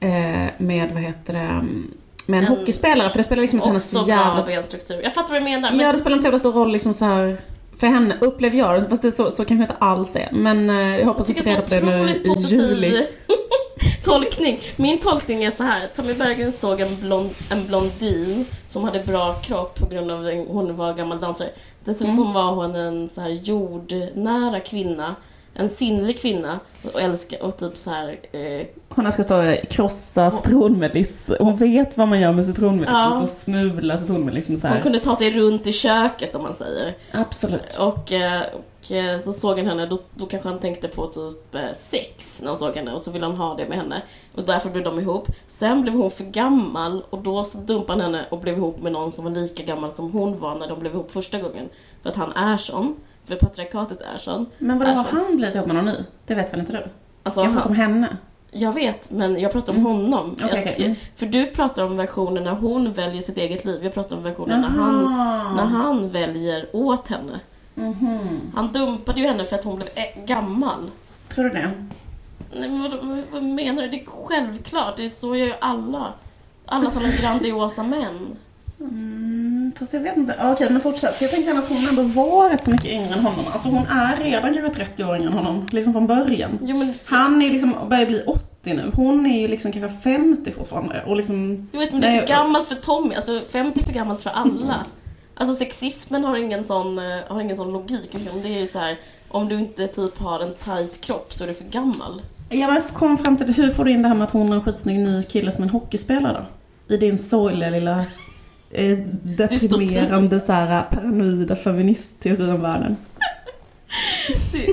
eh, med vad heter det, mm, med en, En- hockeyspelare. För det spelar liksom inte hennes Också så bra jävla... benstruktur. Jag fattar vad du menar. Men Ja det spelar inte så jävla stor roll liksom så här för henne, upplever jag. Fast det så, så kanske inte alls är. Men eh, jag hoppas att tycker få det är reda på det nu i juli. tolkning. Min tolkning är så här. Tommy Berggren såg en, blond, en blondin som hade bra kropp på grund av att hon var gammal dansare. Dessutom Mm. var hon en så här jordnära kvinna. En sinnlig kvinna och älskar och typ så här eh, Hon ska stå krossa citronmeliss. Hon vet vad man gör med citronmeliss. Ja. Stå och smula citronmeliss. Så Hon kunde ta sig runt i köket om man säger. Absolut. Och, eh, och eh, så såg han henne, då, då kanske han tänkte på typ eh, sex när han såg henne och så ville han ha det med henne. Och därför blev de ihop. Sen blev hon för gammal och då så dumpade han henne och blev ihop med någon som var lika gammal som hon var när de blev ihop första gången. För att han är sån. För patriarkatet är sån. Men vadå, har han blivit ihop med någon ny? Det vet väl inte du? Alltså, Jag pratar om henne. jag vet, men jag pratar om Mm. honom. Okej, Jag- okej. Mm. För du pratar om versionen när hon väljer sitt eget liv. Jag pratar om versionen när han, när han väljer åt henne. Mhm. Han dumpade ju henne för att hon blev gammal. Tror du det? Nej, men vad, vad menar du? Det är självklart. Det är så gör ju alla. Alla sådana grandiosa män. Mm, fast jag vet inte. Ja, Okej, men fortsätt. Jag tänker att hon ändå var rätt så mycket yngre än honom. Alltså hon är redan kanske 30 år yngre än honom. Liksom från början. Jo men, Han är liksom, börjar bli 80 nu. Hon är ju liksom kanske 50 fortfarande. Och liksom... jag vet men det är för gammalt för Tommy. Alltså 50 är för gammalt för alla. Alltså sexismen har ingen sån, eh, har ingen sån logik. Det är ju så här. Om du inte typ har en tight kropp så är du för gammal. Ja men kom fram till hur får du in det här med att hon är en skitsnygg ny kille som en hockeyspelare då? I din sorgliga lilla eh, deprimerande så här, paranoida feministteori om världen. Det,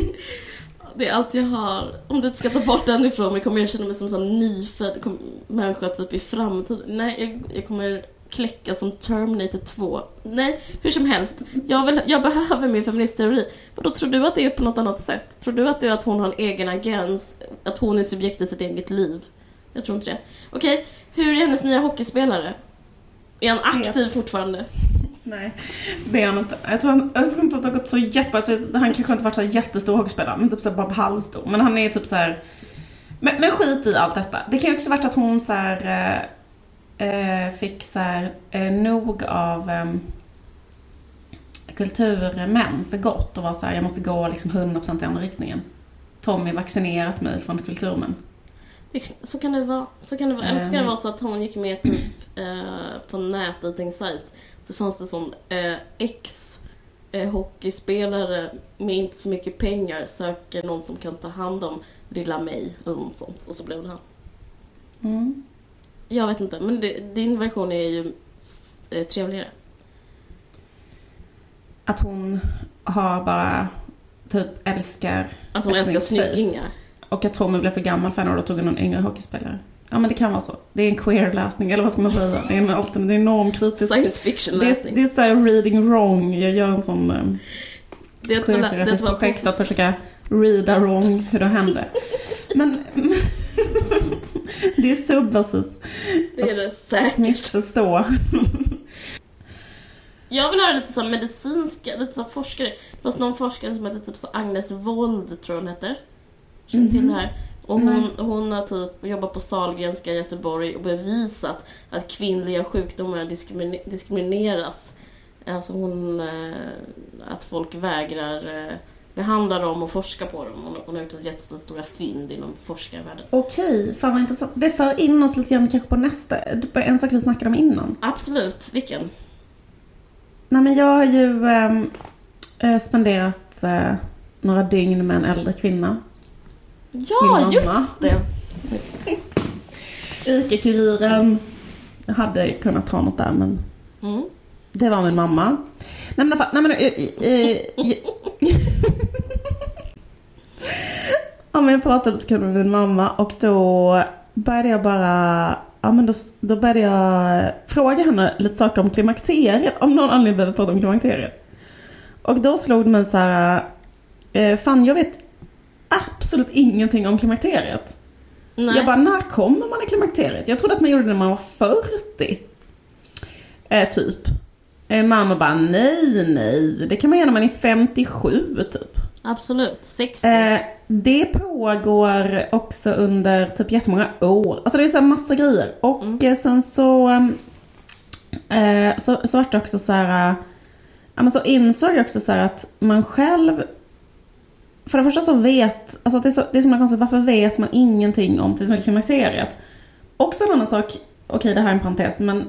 det är allt jag har. Om du inte ska ta bort den ifrån mig kommer jag känna mig som en sån nyfödd kom- människa typ i framtiden. Nej, jag, jag kommer kläcka som Terminator 2. Nej, hur som helst. Jag, vill, jag behöver min feministteori. Vadå, tror du att det är på något annat sätt? Tror du att det är att hon har en egen agens? Att hon är subjekt i sitt eget liv? Jag tror inte det. Okej, hur är hennes nya hockeyspelare? Är han aktiv fortfarande? Nej, det är han inte. Jag tror, han, jag tror inte att det har gått så jätte... Alltså, han kanske inte varit så jättestor hockeyspelare, men typ så bara halvstor. Men han är typ så här. Men, men skit i allt detta. Det kan ju också varit att hon så här, eh, fick så här, eh, nog av eh, kulturmän för gott och var så här, jag måste gå liksom 100% i andra riktningen. Tommy vaccinerat mig från kulturmän. Det- Så kan det vara. Så kan det vara. Eller så kan det Ehm. vara så att hon gick med typ eh, på nätdejtingsajt. Så fanns det sån eh, ex eh, hockeyspelare med inte så mycket pengar söker någon som kan ta hand om lilla mig eller något sånt. Och så blev det han. Mm. Jag vet inte, men det, din version är ju eh, trevligare. Att hon har bara typ älskar Att hon älskar snyggingar. Och att Tommy blev för gammal för henne och då tog hon någon yngre hockeyspelare. Ja men det kan vara så. Det är en queer-läsning, eller vad ska man säga? Det är en altern, det är normkritisk. Science fiction Det är, det är såhär reading wrong. Jag gör en sån um, Det är man- det man projekt att försöka reada wrong hur det hände. Men det är subversivt. Det är det säkert. Missförstå. Jag vill höra lite så medicinska, lite så forskare. Det fanns någon forskare som heter typ så Agnes Wold, tror jag hon heter. Känner till Mhm. det här? Och hon, hon har typ jobbat på Sahlgrenska i Göteborg och bevisat att kvinnliga sjukdomar diskrimine- diskrimineras. Alltså hon, eh, att folk vägrar eh, behandla dem och forska på dem. Hon, hon har gjort jättestora fynd inom forskarvärlden. Okej, fan vad intressant. Det för in oss lite grann kanske på nästa. En sak vi snackade om innan. Absolut, vilken? Nej men jag har ju eh, spenderat eh, några dygn med en äldre kvinna. Ja, just det! ICA-Kuriren. Jag hade kunnat ta något där men Mm. det var min mamma. Nej men nej men... eh, eh, eh, Ja men jag pratade lite kul med min mamma och då började jag bara, ja men då, då började jag fråga henne lite saker om klimakteriet, om någon anledning behöver prata om klimakteriet. Och då slog det mig så här, eh, fan jag vet absolut ingenting om klimakteriet. Nej. Jag bara, när kommer man i klimakteriet? Jag trodde att man gjorde det när man var 40. Eh, typ. Eh, mamma bara, nej, nej. Det kan man göra när man är 57 typ. Absolut. 60. Eh, det pågår också under typ jättemånga år. Alltså det är så här massa grejer. Och Mm. eh, sen så, eh, så, så vart det också så här, eh, ja men så insåg jag också så här att man själv, för det första så vet, alltså det är så, det är så konstigt, varför vet man ingenting om till exempel klimakteriet? Också en annan sak, okej det här är en parentes, men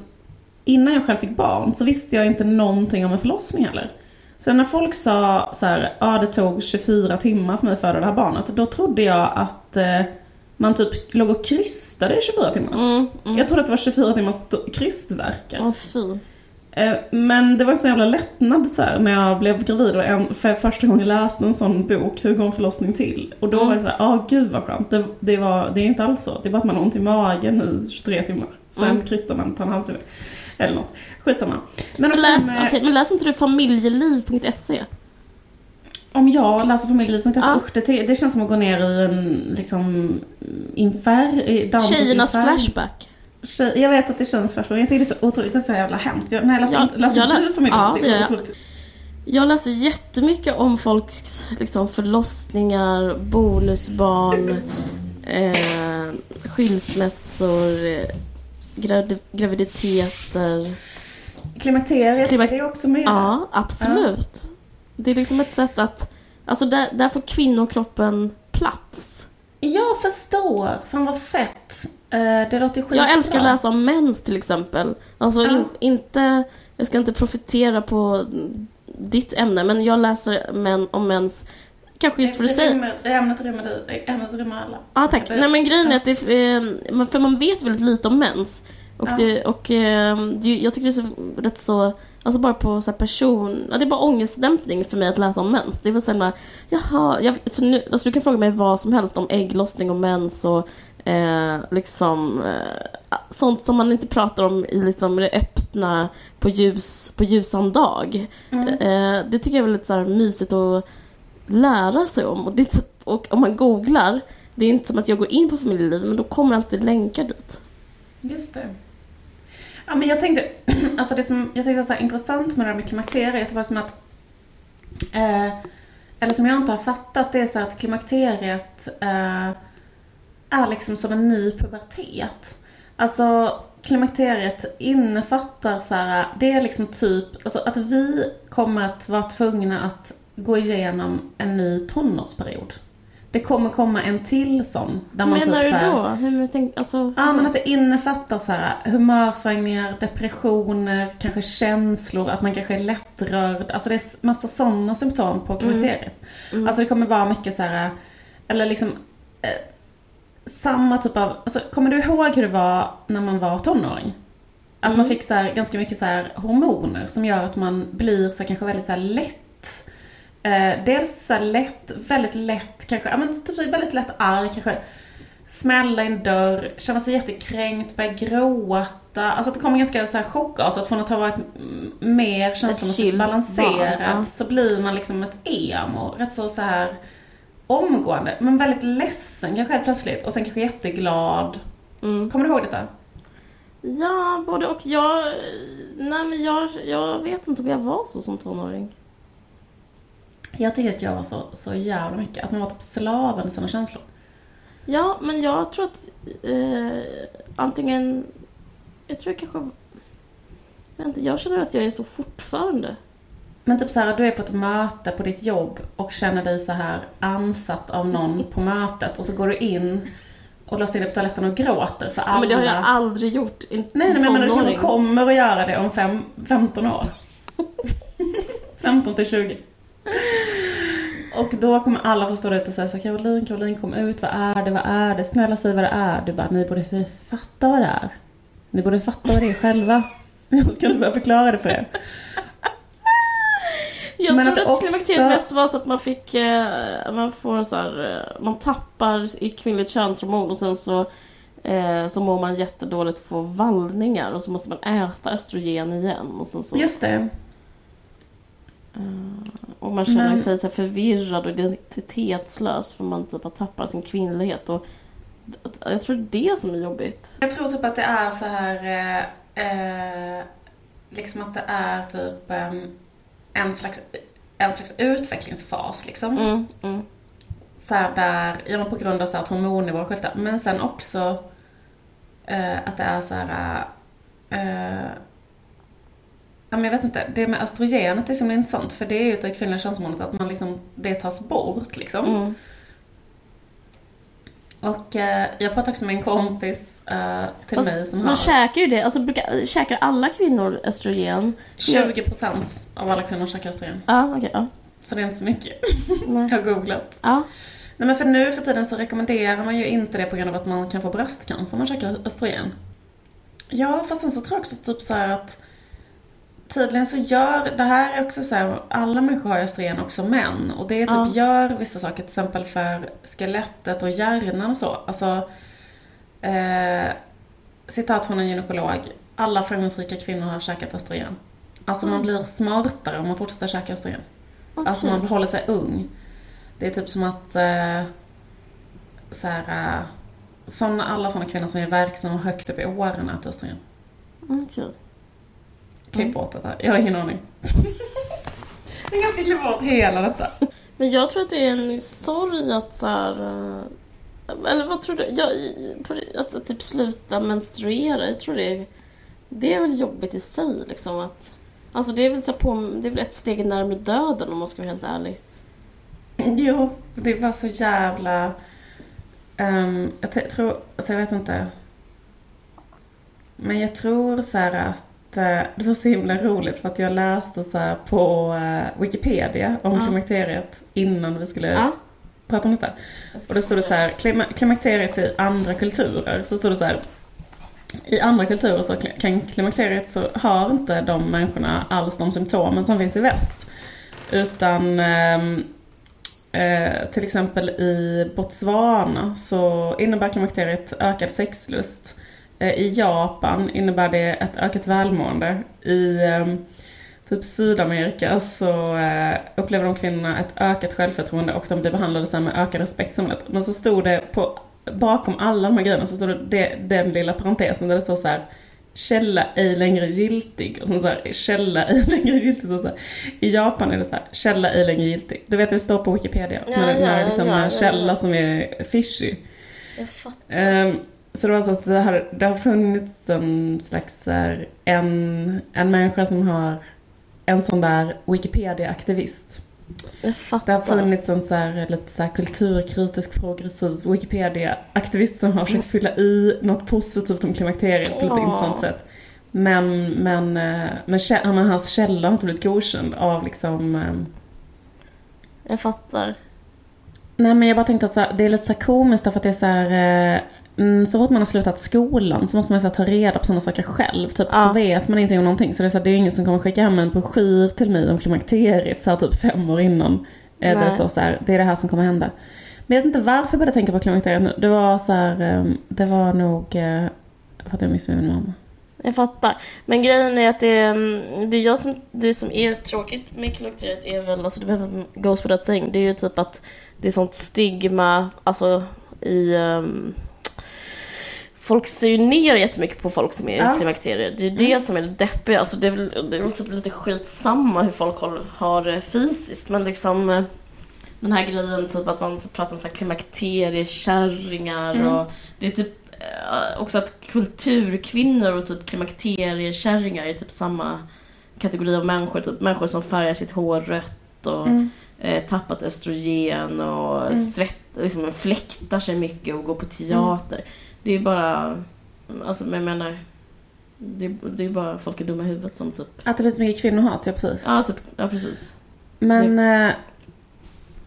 innan jag själv fick barn så visste jag inte någonting om en förlossning heller. Så när folk sa så ja det tog 24 timmar för mig att föda det här barnet, då trodde jag att eh, man typ låg och krystade i 24 timmar. Mm, mm. Jag trodde att det var 24 timmars st- krystverkar. Eh, Men det var en så jävla lättnad så här, när jag blev gravid och en, för första gången läste en sån bok, Hur går en förlossning till? Och då Mm. var det så här, ja gud vad skönt. Det, det, var, det är inte alls så. Det är bara att man har ont i magen i 23 timmar. Sen Mm. krystar man, tar en halvtimme. Eller något. Skitsamma. Men Men läs, med, okej, men läser inte du familjeliv.se? om jag läser familjelivet, Ja. usch, det, det känns som att gå ner i en liksom infär, i Dantes Tjejernas infär. flashback. Tjej, jag vet att det känns flashback, men jag tycker det är så otroligt, det är så jävla hemskt. Jag, nej, läser, Ja, inte, läser jag du familjelivet? Ja, det jag. otroligt. Jag läser jättemycket om folks liksom, förlossningar, bonusbarn, eh, skilsmässor, gravid, graviditeter. Klimakteriet, Klimak- det är också med. Ja, absolut. Det är liksom ett sätt att... Alltså där, där får kvinnokroppen plats. Jag förstår. Fan vad fett. Eh, det låter skitbra. Jag älskar att läsa om mens till exempel. Alltså in, inte... Jag ska inte profitera på ditt ämne, men jag läser män, om mens Kanske just för att säga... Ämnet rymmer dig. Ämnet rymmer alla. Ja, tack. Det- Nej, men grejen är att det, eh, för man vet väldigt lite om mens. Och, Ja. det, och eh, det, jag tycker det är så, rätt så, alltså bara på så person, ja, det är bara ångestdämpning för mig att läsa om mens. Det är väl så här, bara, jaha, jag, för nu, alltså du kan fråga mig vad som helst om ägglossning och mens och eh, liksom eh, sånt som man inte pratar om i liksom det öppna på, ljus, på ljusan dag. Mm. Eh, det tycker jag är väldigt så mysigt att lära sig om. Och, det, och om man googlar, det är inte som att jag går in på familjeliv, men då kommer alltid länkar dit. Just det. Ja, men jag tänkte, alltså det som jag tänkte var så intressant med det här med klimakteriet var som att, eh, eller som jag inte har fattat, det är så att klimakteriet eh, är liksom som en ny pubertet. Alltså klimakteriet innefattar så här, det är liksom typ, alltså att vi kommer att vara tvungna att gå igenom en ny tonårsperiod. Det kommer komma en till sån. Där man menar typ så du här, då? Hur tänk, alltså, Ja, men att det innefattar så här humörsvängningar, depressioner, kanske känslor, att man kanske är lättrörd. Alltså det är massa sådana symptom på klimakteriet. Mm. Alltså det kommer vara mycket så här, eller liksom eh, samma typ av, alltså kommer du ihåg hur det var när man var tonåring? Att man Mm. fick så här, ganska mycket så här hormoner som gör att man blir så här, kanske väldigt så här lätt Eh, dels så lätt, väldigt lätt kanske, ja men typ så väldigt lätt arg kanske. Smälla i en dörr, känna sig jättekränkt, börja gråta. Alltså att det kommer ganska så här chockartat från att ha varit mer känslomässigt balanserad. ja. Så blir man liksom ett emo, rätt så, så här omgående. Men väldigt ledsen kanske helt plötsligt och sen kanske jätteglad. Mm. Kommer du ihåg detta? Ja, både och. Jag, nej, men jag, jag vet inte om jag var så som tonåring. Jag tycker att jag var så, så jävla mycket, att man var typ slaven i sina känslor. Ja, men jag tror att eh, antingen... Jag tror jag kanske... Jag, vet inte, jag känner att jag är så fortfarande. Men typ så här, du är på ett möte på ditt jobb och känner dig så här ansatt av någon på mötet och så går du in och låser in dig på toaletten och gråter så alla... Men det har jag aldrig gjort. Inte Nej, som nej men du kanske kommer att göra det om fem, 15 år. 15 till 20. Och då kommer alla få stå där ute och säga så här, Caroline, Caroline kom ut, vad är det, vad är det? Snälla säg vad det är. Du bara, ni borde fatta vad det är. Ni borde fatta vad det är själva. Jag ska inte börja förklara det för er. Jag Men trodde att att också- klimakteriet mest var så att man fick, eh, man får så här, eh, man tappar i kvinnligt könshormon och sen så eh, så mår man jättedåligt och får vallningar och så måste man äta östrogen igen. Och så, så. Just det. Och man känner Men- sig så förvirrad och identitetslös för man typ har tappat sin kvinnlighet. Och jag tror det är det som är jobbigt. Jag tror typ att det är så här, eh, eh, liksom att det är typ em, en, slags, en slags utvecklingsfas liksom. Mm, mm. Så där, ja, på grund av så att hormonnivåer skiftar. Men sen också eh, att det är så här, eh, ja men jag vet inte, det med östrogenet är så intressant för det är ju det kvinnliga könshormonet att man liksom, det tas bort liksom. Mm. Och eh, jag pratade också med en kompis eh, till Fast mig som man har käkar ju det, alltså brukar, käkar alla kvinnor östrogen? 20% av alla kvinnor käkar östrogen. Ja, okej, ja. Så det är inte så mycket. Nej. Jag har googlat. Ja. Nej men för nu för tiden så rekommenderar man ju inte det på grund av att man kan få bröstcancer om man käkar östrogen. Ja, fast sen så tror jag också typ så här att tydligen så gör, det här är också så här, alla människor har östrogen, också män. Och det typ Ja. gör vissa saker, till exempel för skelettet och hjärnan och så. Alltså, eh, citat från en gynekolog. Alla framgångsrika kvinnor har käkat östrogen. Alltså man blir smartare om man fortsätter käka östrogen. Alltså man håller sig ung. Det är typ som att eh, så här, eh, såna, alla sådana kvinnor som är verksamma högt upp i åren äter östrogen. Okej. Klipp Mm. bort det här. Jag har ingen aning. Jag ganska klipp bort hela detta. Men jag tror att det är en sorg att så här, eh, Eller vad tror du? Jag, att, att typ sluta menstruera, jag tror det är... Det är väl jobbigt i sig liksom att... Alltså det är väl så på, det är väl ett steg närmare döden om man ska vara helt ärlig. Jo, det var så jävla... ehm, jag tror, alltså jag vet inte. Men jag tror så här att det var så himla roligt för att jag läste så här på eh, Wikipedia om Ja. klimakteriet innan vi skulle Ja. prata om detta. Och då stod det så här, klima- klimakteriet i andra kulturer, så stod det så här. I andra kulturer så kan klimakteriet så har inte de människorna alls de symptomen som finns i väst. Utan ehm, eh, till exempel i Botswana så innebär klimakteriet ökad sexlust. Eh, I Japan innebär det ett ökat välmående. I ehm, typ Sydamerika så eh, upplever de kvinnorna ett ökat självförtroende och de blir behandlade så med ökad respekt. Men så stod det på, bakom alla de här grejerna så stod det, det den lilla parentesen där det står så här källa ej längre giltig. Och så så här, källa ej längre giltig. Så så här. I Japan är det så här, källa ej längre giltig. Du vet det står på Wikipedia. Ja, när, det- när ja, liksom ja, ja, källa ja. som är fishy. Jag fattar. Ehm, så det var så att det har, det har funnits en slags här, en, en människa som har en sån där Wikipedia-aktivist. Jag Det har funnits en så här, lite så här kulturkritisk progressiv Wikipedia-aktivist som har försökt fylla i något positivt om klimakteriet på lite Åh. intressant sätt. Men, men, eh, men, men hans källa har inte blivit godkänd av liksom ehm, Jag fattar. Nej men jag bara tänkte att här, det är lite så komiskt därför att det är så här, eh, mm, så fort man har slutat skolan så måste man så här, ta reda på sådana saker själv. Typ Ja. så vet man ingenting om någonting. Så det är, så här, det är ingen som kommer skicka hem en broschyr till mig om klimakteriet så här, typ fem år innan. Eh, där det står så här, det är det här som kommer hända. Men jag vet inte varför jag började tänka på klimakteriet nu. Det var så här, eh, det var nog eh, för att jag missade min mamma. Jag fattar. Men grejen är att det, mm, det, jag som, det som är tråkigt med klimakteriet är väl, alltså det behöver goes without saying, det är ju typ att det är sånt stigma, alltså i... Um, folk ser ju ner jättemycket på folk som är Ja. klimakteriet. Det är ju det som är det deppiga. Alltså det är väl, det är väl typ lite skitsamma hur folk har, det fysiskt, men liksom eh, den här grejen typ att man pratar om så här klimakteriekärringar Mm. och det är typ eh, också att kulturkvinnor och typ klimakteriekärringar är typ samma kategori av människor. Typ människor som färgar sitt hår rött och Mm. eh, tappat östrogen och Mm. svett, liksom, fläktar sig mycket och går på teater. Det är bara, alltså men jag menar, det, det är bara folk är dumma i huvudet som typ, Att det finns mycket kvinnohat, ja precis. ja typ, ja precis. Men, eh,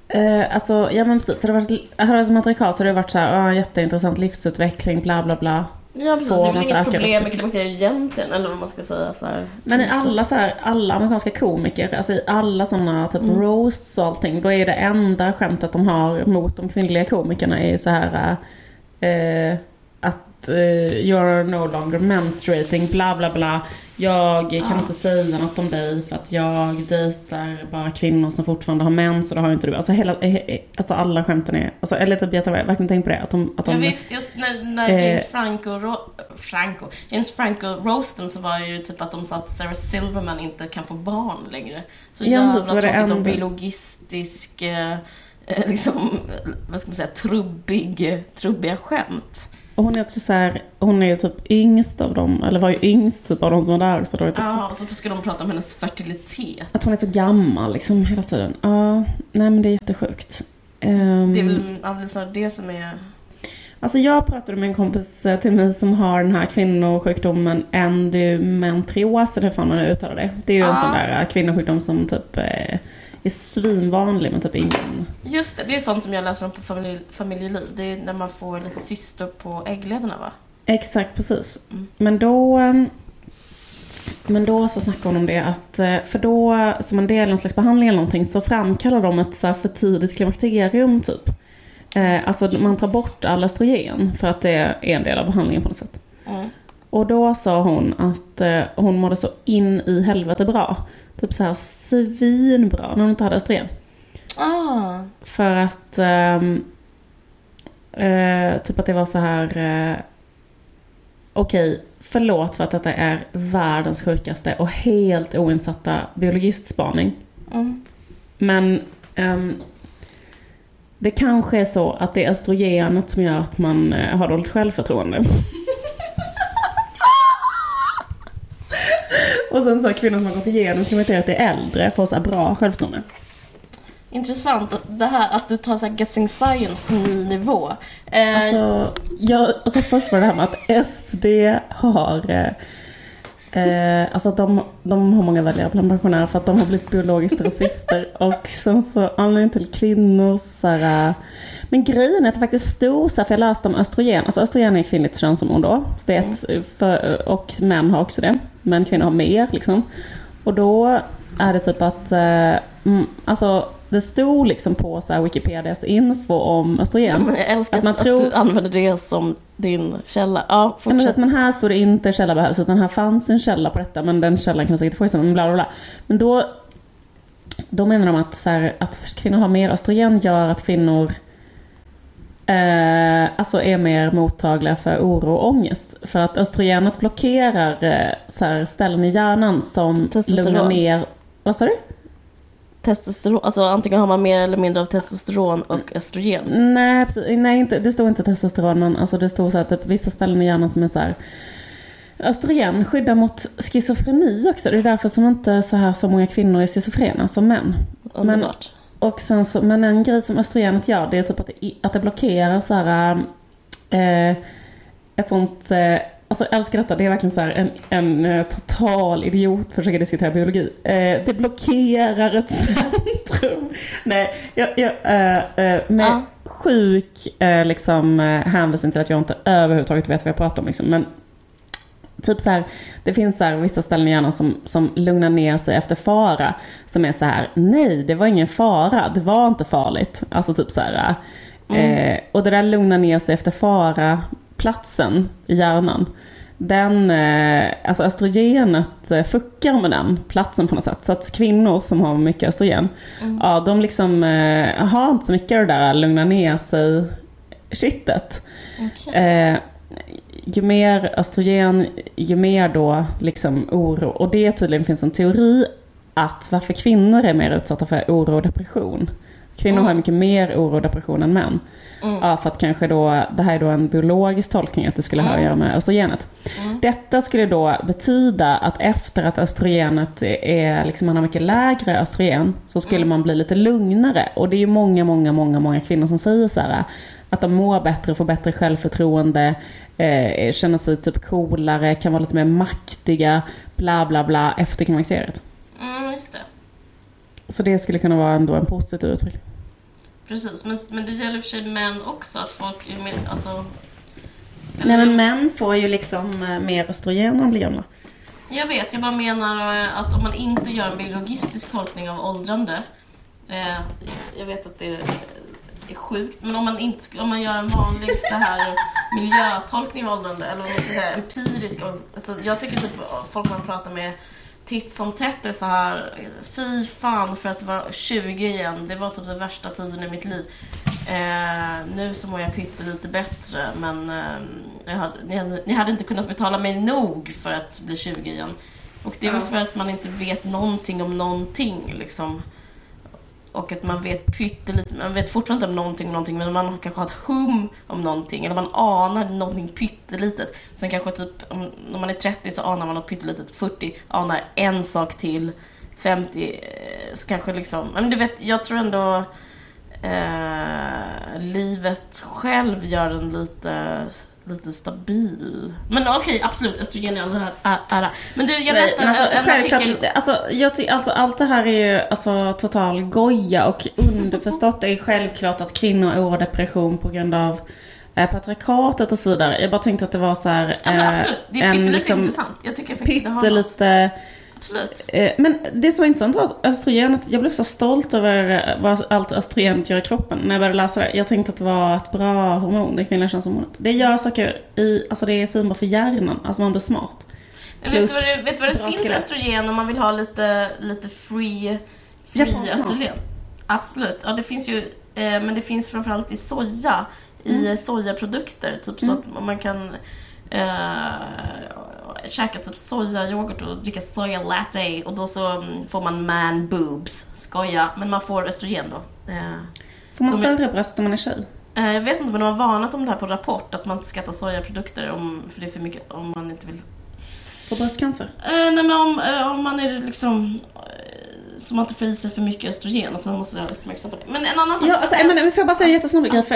eh, alltså, ja men precis. Så det har varit, har det varit matrikat så har det varit så här, ah, jätteintressant livsutveckling, bla bla bla. Ja precis, Få det är väl inget problem med klimakteriet egentligen, eller vad man ska säga så här. Men i alla så här, alla amerikanska komiker, alltså i alla sådana typ Mm. roasts och allting, då är det enda skämtet de har mot de kvinnliga komikerna är ju så här eh, att eh, you're no longer menstruating, bla bla bla. Jag kan Ja. inte säga något om dig för att jag dejtar bara kvinnor som fortfarande har mens och det har inte du. Alltså, hela, eh, eh, alltså alla skämten är, alltså eller typ jag har verkligen tänkt på det. Att de, att de, Ja, visst, just när, när Eh. James Franco, ro- Franco, James Franco roasten så var det ju typ att de sa att Sarah Silverman inte kan få barn längre. Så Ja, jävla det tråkigt som biologistisk, eh, eh, liksom, eh, vad ska man säga, trubbig, eh, trubbiga skämt. Och hon är också så här, hon är ju typ yngst av dem, eller var ju yngst typ av de som var där. Så då är det typ så, Ja, och så ska de prata om hennes fertilitet. att hon är så gammal liksom hela tiden. Ja, nej men det är jättesjukt. Ehm, Det är väl ja, det som är... Alltså jag pratade med en kompis eh, till mig som har den här kvinnosjukdomen endometrios, eller hur fan man uttalar det. Det är ju en Ja. sån där eh, kvinnosjukdom som typ eh, är svinvanlig men typ ingen... Just det, det är sånt som jag läser om på familj, familjeliv. Det är när man får lite cyster på äggledarna va? Exakt, precis. Mm. Men då... eh, Men då så snackade hon om det att, eh, för då som en del av någon slags behandling eller någonting så framkallar de ett så här för tidigt klimakterium typ. Eh, alltså man tar bort all östrogen för att det är en del av behandlingen på något sätt. Mm. Och då sa hon att eh, hon mådde så in i helvete bra. Typ så här svinbra när hon inte hade östrogen. Ah, För att ehm, eh, typ att det var så här eh, okej, förlåt för att detta är världens sjukaste och helt oinsatta biologistspaning. mm. Men ehm, det kanske är så att det är östrogenet som gör att man eh, har dåligt självförtroende. Och sen så kvinnor som har gått igenom klimakteriet är äldre får så här bra självförtroende. Intressant att- det här att du tar så här guessing science till ny nivå. Eh, Alltså, jag, alltså först var det här med att SD har eh, Eh, alltså att de, de har många väljare bland pensionärer för att de har blivit biologiskt rasister. Och sen så anledningen till kvinnor så här, eh, Men grejen är att det faktiskt stod så här, för jag läste om östrogen. Alltså östrogen är kvinnligt könshormon då. Vet, för, och män har också det. Men kvinnor har mer liksom. Och då är det typ att, eh, mm, alltså det stod liksom på så här Wikipedias info om östrogen. men jag älskar att man att, tror- du använder det som din källa. Ja, Ja, men, fortsätt. men här står det inte källa behövs, utan här fanns en källa på detta, men den källan kan man säkert få men bla bla bla. Men då, då menar de att, så här, att kvinnor har mer östrogen gör att kvinnor eh, alltså är mer mottagliga för oro och ångest. För att östrogenet blockerar eh, så här, ställen i hjärnan som Testosteron. lugnar ner... Vad sa du? Testosteron, alltså antingen har man mer eller mindre av testosteron och östrogen. Nej, precis, nej inte, det stod inte testosteron, men alltså det stod så att typ, vissa ställen i hjärnan som är så här. Östrogen skyddar mot schizofreni också. Det är därför som inte så här så många kvinnor är schizofrena som män. Underbart. Och sen så, men en grej som östrogenet gör det är typ att det, att det blockerar så här, eh, ett sånt, eh, alltså jag älskar detta, det är verkligen så här en, en eh, total idiot försöker diskutera biologi. Eh, det blockerar ett centrum. Nej, jag, jag, eh, eh, med Ja. sjuk liksom hänvisning till att jag inte överhuvudtaget vet vad jag pratar om liksom. Men Typ så här, det finns så här vissa ställen i hjärnan som, som lugnar ner sig efter fara. Som är så här, nej det var ingen fara, det var inte farligt. Alltså typ så här. Eh, och det där lugnar ner sig efter fara, platsen i hjärnan. Den, eh, alltså östrogenet eh, fuckar med den platsen på något sätt. Så att kvinnor som har mycket östrogen, ja de liksom eh, har inte så mycket av det där lugna ner sig shitet. Ju mer östrogen, ju mer då liksom oro. Och det tydligen finns en teori att varför kvinnor är mer utsatta för oro och depression. Kvinnor har mycket mer oro och depression än män. Mm. Ja, för att kanske då, det här är då en biologisk tolkning att det skulle ha att göra med östrogenet. Mm. Detta skulle då betyda att efter att östrogenet är, liksom man har mycket lägre östrogen, så skulle man bli lite lugnare. Och det är ju många, många, många, många kvinnor som säger så här att de mår bättre, får bättre självförtroende, eh, känner sig typ coolare, kan vara lite mer maktiga, bla bla bla efter klimakteriet. Mm, just det. Så det skulle kunna vara ändå en positiv utveckling. Precis, men, men det gäller för sig män också, att folk är mer, alltså... Nej men män får ju liksom eh, mer östrogen när de blir gamla. Jag vet, jag bara menar eh, att om man inte gör en biologistisk tolkning av åldrande, eh, jag vet att det är, är sjukt, men om man, inte, om man gör en vanlig så här miljötolkning av åldrande, eller vad man ska säga, empirisk. Alltså, jag tycker typ folk man pratar med titt som tätt är så här, fy fan för att vara 20 igen, det var typ den värsta tiden i mitt liv. Eh, nu så mår jag pyttelite bättre, men eh, hade, ni, ni, hade inte kunnat betala mig nog för att bli 20 igen. Och det är väl för att man inte vet någonting om någonting liksom. Och att man vet pyttelite, man vet fortfarande inte om någonting någonting men man kanske har ett hum om någonting eller man anar någonting pyttelitet. Sen kanske typ, om, när man är 30 så anar man något pyttelitet, 40 anar en sak till, 50 eh, så kanske liksom, men du vet, jag tror ändå eh, livet själv gör en lite lite stabil. Men okej, okay, absolut, östrogen i all ära. Men du, jag läste alltså, en artikel... Alltså, jag ty, alltså, allt det här är ju alltså, total goja och underförstått är självklart att kvinnor har depression på grund av eh, patriarkatet och så vidare. Jag bara tänkte att det var så här... Ja, men absolut, det är pyttelite liksom, intressant. Jag tycker faktiskt det har något. Absolut. Eh, men det som var intressant var östrogenet, jag blev så stolt över vad allt östrogenet gör i kroppen när jag började läsa det. Jag tänkte att det var ett bra hormon, det kvinnliga könshormonet. Det gör saker i, alltså det är svinbra för hjärnan, alltså man blir smart. vet du vad det, vet vad det finns skelett. östrogen om man vill ha lite, lite free, free östrogen? Absolut, ja det finns ju, eh, men det finns framförallt i soja, mm. i sojaprodukter, typ mm. så att man kan eh, käka typ sojayoghurt och dricka soja latte och då så mm, får man man boobs. Skoja, men man får östrogen då. Eh, får man större bröst om man är tjej? Eh, jag vet inte men de har varnat om det här på Rapport, att man inte ska äta sojaprodukter om, för det är för mycket om man inte vill... Få bröstcancer? Eh, nej men om, om man är liksom så man inte får i sig för mycket östrogen, att man måste vara uppmärksam på det. Men en annan sak... Ja, alltså, men, får jag bara säga en jättesnabb grej? För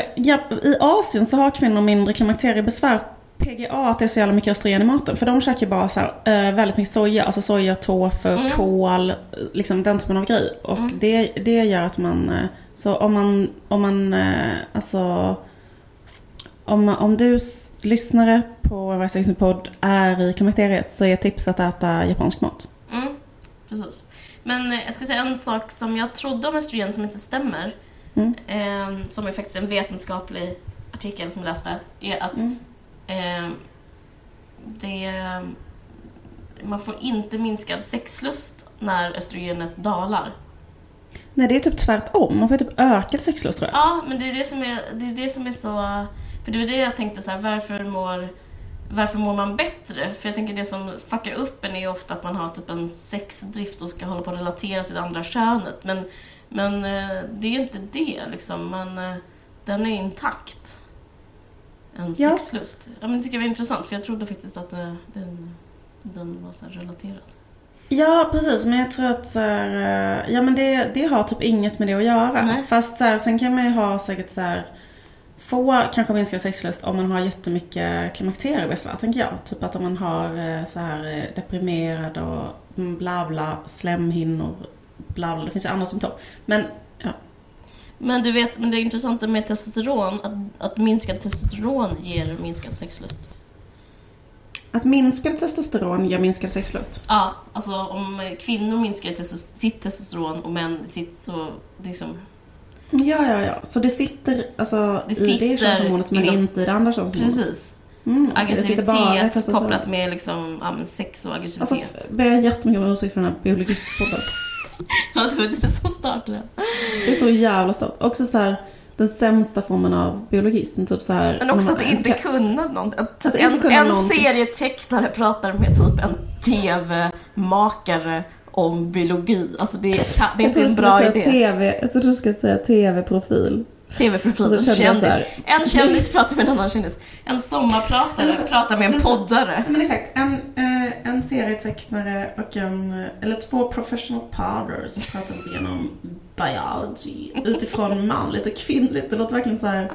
I Asien så har kvinnor mindre klimakteriebesvär PGA att det är så jävla mycket östrogen i maten. För de käkar bara så här, äh, väldigt mycket soja, alltså soja, tofu, mm. kål, liksom den typen av grej. Och mm. det, det gör att man, äh, så om man, om man, äh, alltså om, om du lyssnare på Rising podd är i klimakteriet så är tipset att äta japansk mat. Mm, precis. Men jag ska säga en sak som jag trodde om östrogen som inte stämmer. Mm. Eh, som är faktiskt en vetenskaplig artikel som jag läste. Är att mm. Eh, det, man får inte minskad sexlust när östrogenet dalar. Nej, det är typ tvärtom. Man får typ ökad sexlust tror jag. Ja, men det är det som är, det är, det som är så... För det var det jag tänkte så här, varför mår, varför mår man bättre? För jag tänker det som fuckar upp en är ofta att man har typ en sexdrift och ska hålla på att relatera till det andra könet. Men, men eh, det är inte det liksom. Men eh, den är intakt en ja. sexlust. Ja, men det tycker jag var intressant för jag trodde faktiskt att det, den, den var så relaterad. Ja, precis. Men jag tror att så här, eh, ja men det, det har typ inget med det att göra. Nej. Fast så här, sen kan man ju ha säkert så här, få kanske minskad sexlust om man har jättemycket klimakteriebesvär, tänker jag. Typ att om man har eh, så här eh, deprimerad och bla bla, slemhinnor, bla bla. Det finns ju andra symptom. Men men du vet, men det intressanta med testosteron, att, att minskad testosteron ger minskad sexlust. Att minskad testosteron ger minskad sexlust? Ja, alltså om kvinnor minskar testos sitt testosteron och män sitt så liksom... Ja, ja, ja. Så det sitter alltså det sitter i det könshormonet men inom... inte i det andra könshormonet? Precis. Mm, aggressivitet kopplat med liksom, ja, sex och aggressivitet. Alltså, ber jag jättemycket om ursäkt för den här biologistpodden. ja, det var det som startade. Det är så jävla stort. Också så här, den sämsta formen av biologism. Typ så här, Men också att inte kunna någonting. Att alltså, en, kunna en någonting. serietecknare pratar med typ en TV-makare om biologi. Alltså det, det är inte en bra idé. TV, jag trodde du skulle säga TV-profil. TV-profil, en kändis. En kändis pratar med en annan kändis. En sommarpratare pratar med en poddare. Men exakt, en, en serietecknare och en, eller två professional podders pratar lite grann om biology utifrån manligt och kvinnligt. Det låter verkligen så här.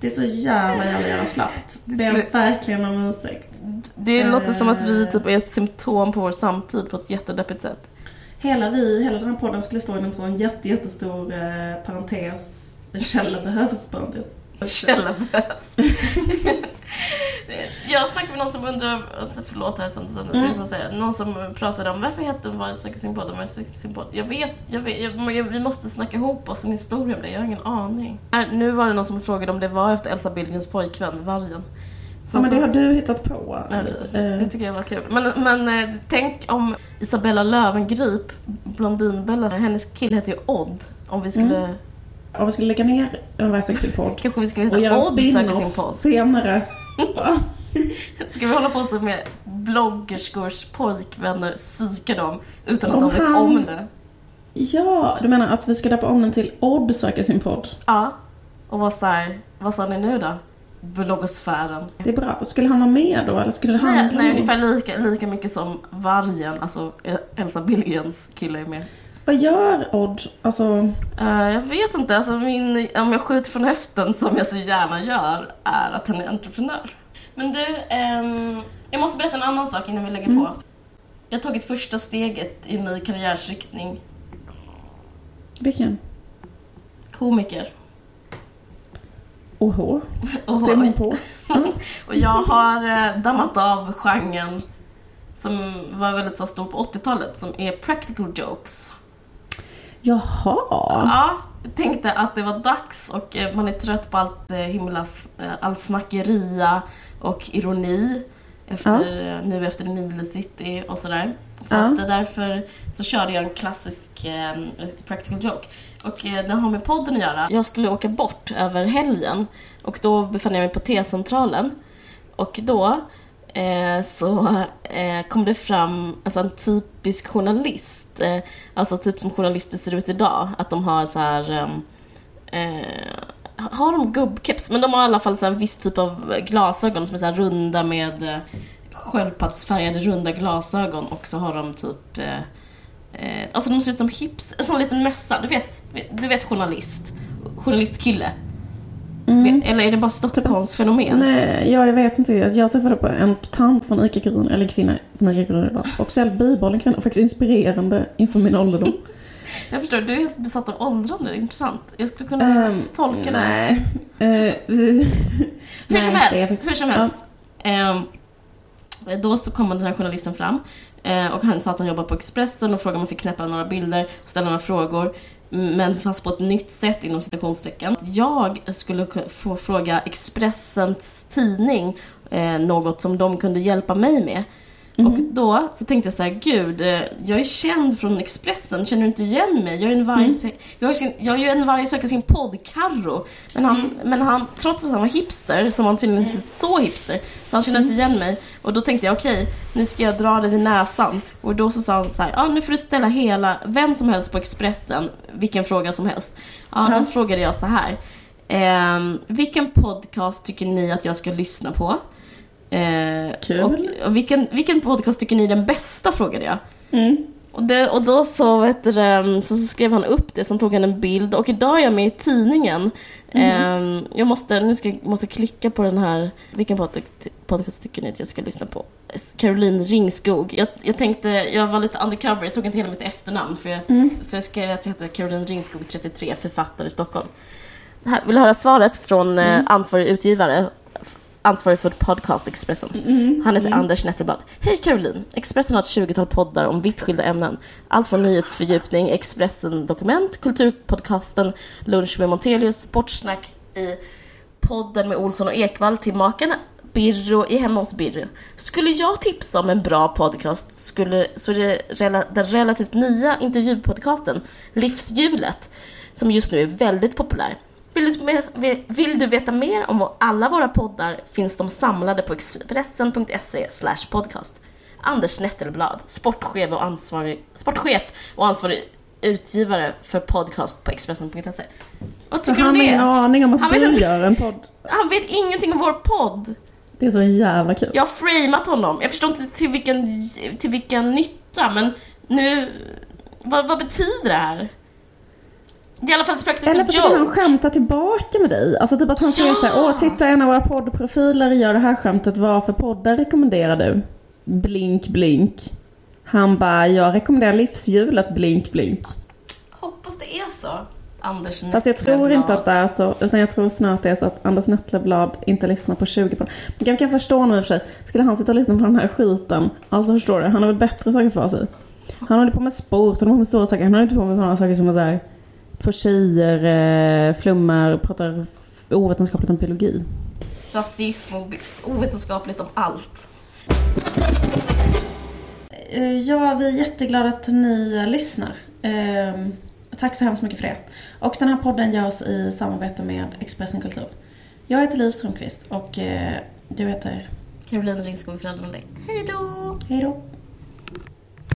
Det är så jävla jävla jävla slappt. Det är verkligen om ursäkt. Det låter som att vi typ är ett symptom på vår samtid på ett jättedeppigt sätt. Hela vi, hela den här podden skulle stå inom en jätte, jättestor eh, parentes en källa behövs, parentes. Källa behövs. jag snackade med någon som undrar, alltså förlåt här som, som mm. säga, någon som pratade om varför heter den Var söker sin podd och Var söker sin podd? Jag vet, jag vet jag, vi måste snacka ihop oss en historia om det, jag har ingen aning. Nu var det någon som frågade om det var efter Elsa Billgrens pojkvän, Vargen. Ja, men det har du hittat på. Ja, det, det tycker jag var kul. Men, men eh, tänk om Isabella Löwengrip, Blondinbella, hennes kille heter ju Odd. Om vi skulle... Mm. Om vi skulle lägga ner en varje sexig podd Kanske vi skulle och göra heta en spin-off senare. Ska vi hålla på så med bloggerskors pojkvänner, psyka dem utan att Om de vet han- om det? ja, du menar att vi ska döpa om den till Odd söker sin podd? Ja. Och vad såhär, vad sa ni nu då? Bloggosfären. Det är bra. Skulle han vara med då eller skulle det Nej, nej ungefär lika, lika mycket som Vargen, alltså Elsa Billgrens kille är med. Vad gör Odd? Alltså, Eh, jag vet inte, alltså min, om jag skjuter från höften som jag så gärna gör, är att han är entreprenör. Men du, ehm, jag måste berätta en annan sak innan vi lägger Mm. på. Jag har tagit första steget i en ny karriärsriktning. vilken? Komiker. Oho. Och, Ser man på. och jag har eh, dammat av genren som var väldigt så stor på 80-talet, som är practical jokes. Jaha. Ja, tänkte att det var dags och eh, man är trött på allt eh, himlas, eh, all snackeria och ironi efter, eh, nu efter Nile City och sådär. Så Ja. att därför så körde jag en klassisk eh, practical joke. Och eh, den har med podden att göra. Jag skulle åka bort över helgen och då befann jag mig på T-centralen. Och då Eh, så eh, kom det fram alltså en typisk journalist. Eh, alltså typ som journalister ser ut idag. Att de har så här... Ehm, eh, har de gubbkeps? Men de har i alla fall så en viss typ av glasögon som är så här runda med eh, sköldpaddsfärgade runda glasögon och så har de typ eh, eh Alltså de ser ut som hips, som en liten mössa, du vet, du vet journalist, journalistkille. Mm. Eller är det bara Stockholms fenomen? Nej, ja, jag vet inte. Jag träffade på en tant från ica Grun, eller kvinna från ica Grun idag. Och så helt bibehållen kvinna, faktiskt inspirerande inför min ålderdom. Jag förstår, du är helt besatt av åldrande, intressant. Jag skulle kunna Ehm, tolka det. Nej. Eh, Hur nej, som är helst, hur som helst. Ehm, då så kom den här journalisten fram eh, och han sa att han jobbar på Expressen och frågade om han fick knäppa några bilder och ställa några frågor. Men fast på ett nytt sätt inom citationstecken. Jag skulle få fråga Expressens tidning eh, något som de kunde hjälpa mig med. Och då så tänkte jag så här, gud, eh, jag är känd från Expressen, känner du inte igen mig? Jag är, en varg, jag är, sin, jag är en varg söker sin podd, Carro. Men han, men han, trots att han var hipster, som han tydligen inte så hipster, så han kände inte igen mig. Och då tänkte jag, okej, nu ska jag dra det vid näsan. Och då så sa han så här, ja nu får du ställa hela, vem som helst på Expressen, vilken fråga som helst. Ja, då frågade jag så här. ehm, vilken podcast tycker ni att jag ska lyssna på? Eh, Kul. Och, och vilken, vilken podcast tycker ni är den bästa, frågade jag. Mm. Och, det, och då så, vet du, så, skrev han upp det, sen tog han en bild och idag är jag med i tidningen. Ehm, jag måste, nu ska, måste klicka på den här, vilken podcast, podcast tycker ni att jag ska lyssna på? Caroline Ringskog. Jag, jag tänkte, jag var lite undercover, jag tog inte hela mitt efternamn för jag, så jag skrev att jag heter Caroline Ringskog, 33, författare i Stockholm. Här, vill du höra svaret från eh, ansvarig utgivare? Ansvarig för podcast Expressen. Han heter Anders Nettelblad. Hej Caroline! Expressen har ett 20-tal poddar om vitt skilda ämnen. Allt från nyhetsfördjupning, Expressen Dokument, Kulturpodcasten, Lunch med Montelius, Sportsnack i podden med Olsson och Ekvall till makarna Birro i Hemma hos Birro. Skulle jag tipsa om en bra podcast skulle, så är det rela, den relativt nya intervjupodcasten Livshjulet, som just nu är väldigt populär. Vill du, vill du veta mer om alla våra poddar finns de samlade på expressen.se podcast. Anders Nettelblad, sportchef och ansvarig, sportchef och ansvarig utgivare för podcast på Expressen.se. Vad tycker du om han har ingen det? aning om att Han vet du inte. gör en podd. Han vet ingenting om vår podd. Det är så jävla kul. Jag har framat honom. Jag förstår inte till vilken, till vilken nytta, men nu... Vad, vad betyder det här? Det är i alla fall practical Eller försöker han skämta tillbaka med dig? Alltså typ att han säger Ja! så här, åh titta en av våra poddprofiler gör det här skämtet, vad för poddar rekommenderar du? Blink blink. Han bara, jag rekommenderar livshjulet blink blink. Hoppas det är så. Anders Fast jag tror inte att det är så, utan jag tror snarare att det är så att Anders Nettelblad inte lyssnar på 20 poddar. Men jag kan förstå nu i och för sig, skulle han sitta och lyssna på den här skiten, alltså förstår du, han har väl bättre saker för sig. Han håller på med sport, han håller på med stora saker, han håller inte på med sådana saker som att så få tjejer, eh, flummar, pratar ovetenskapligt om biologi. rasism och ovetenskapligt om allt. Eh, Ja, vi är jätteglada att ni lyssnar. Eh, Tack så hemskt mycket för det. Och den här podden görs i samarbete med Expressen Kultur. Jag heter Liv Strömqvist och eh, du heter... Caroline Ringskog Fröderlund. Hej då! Hej då!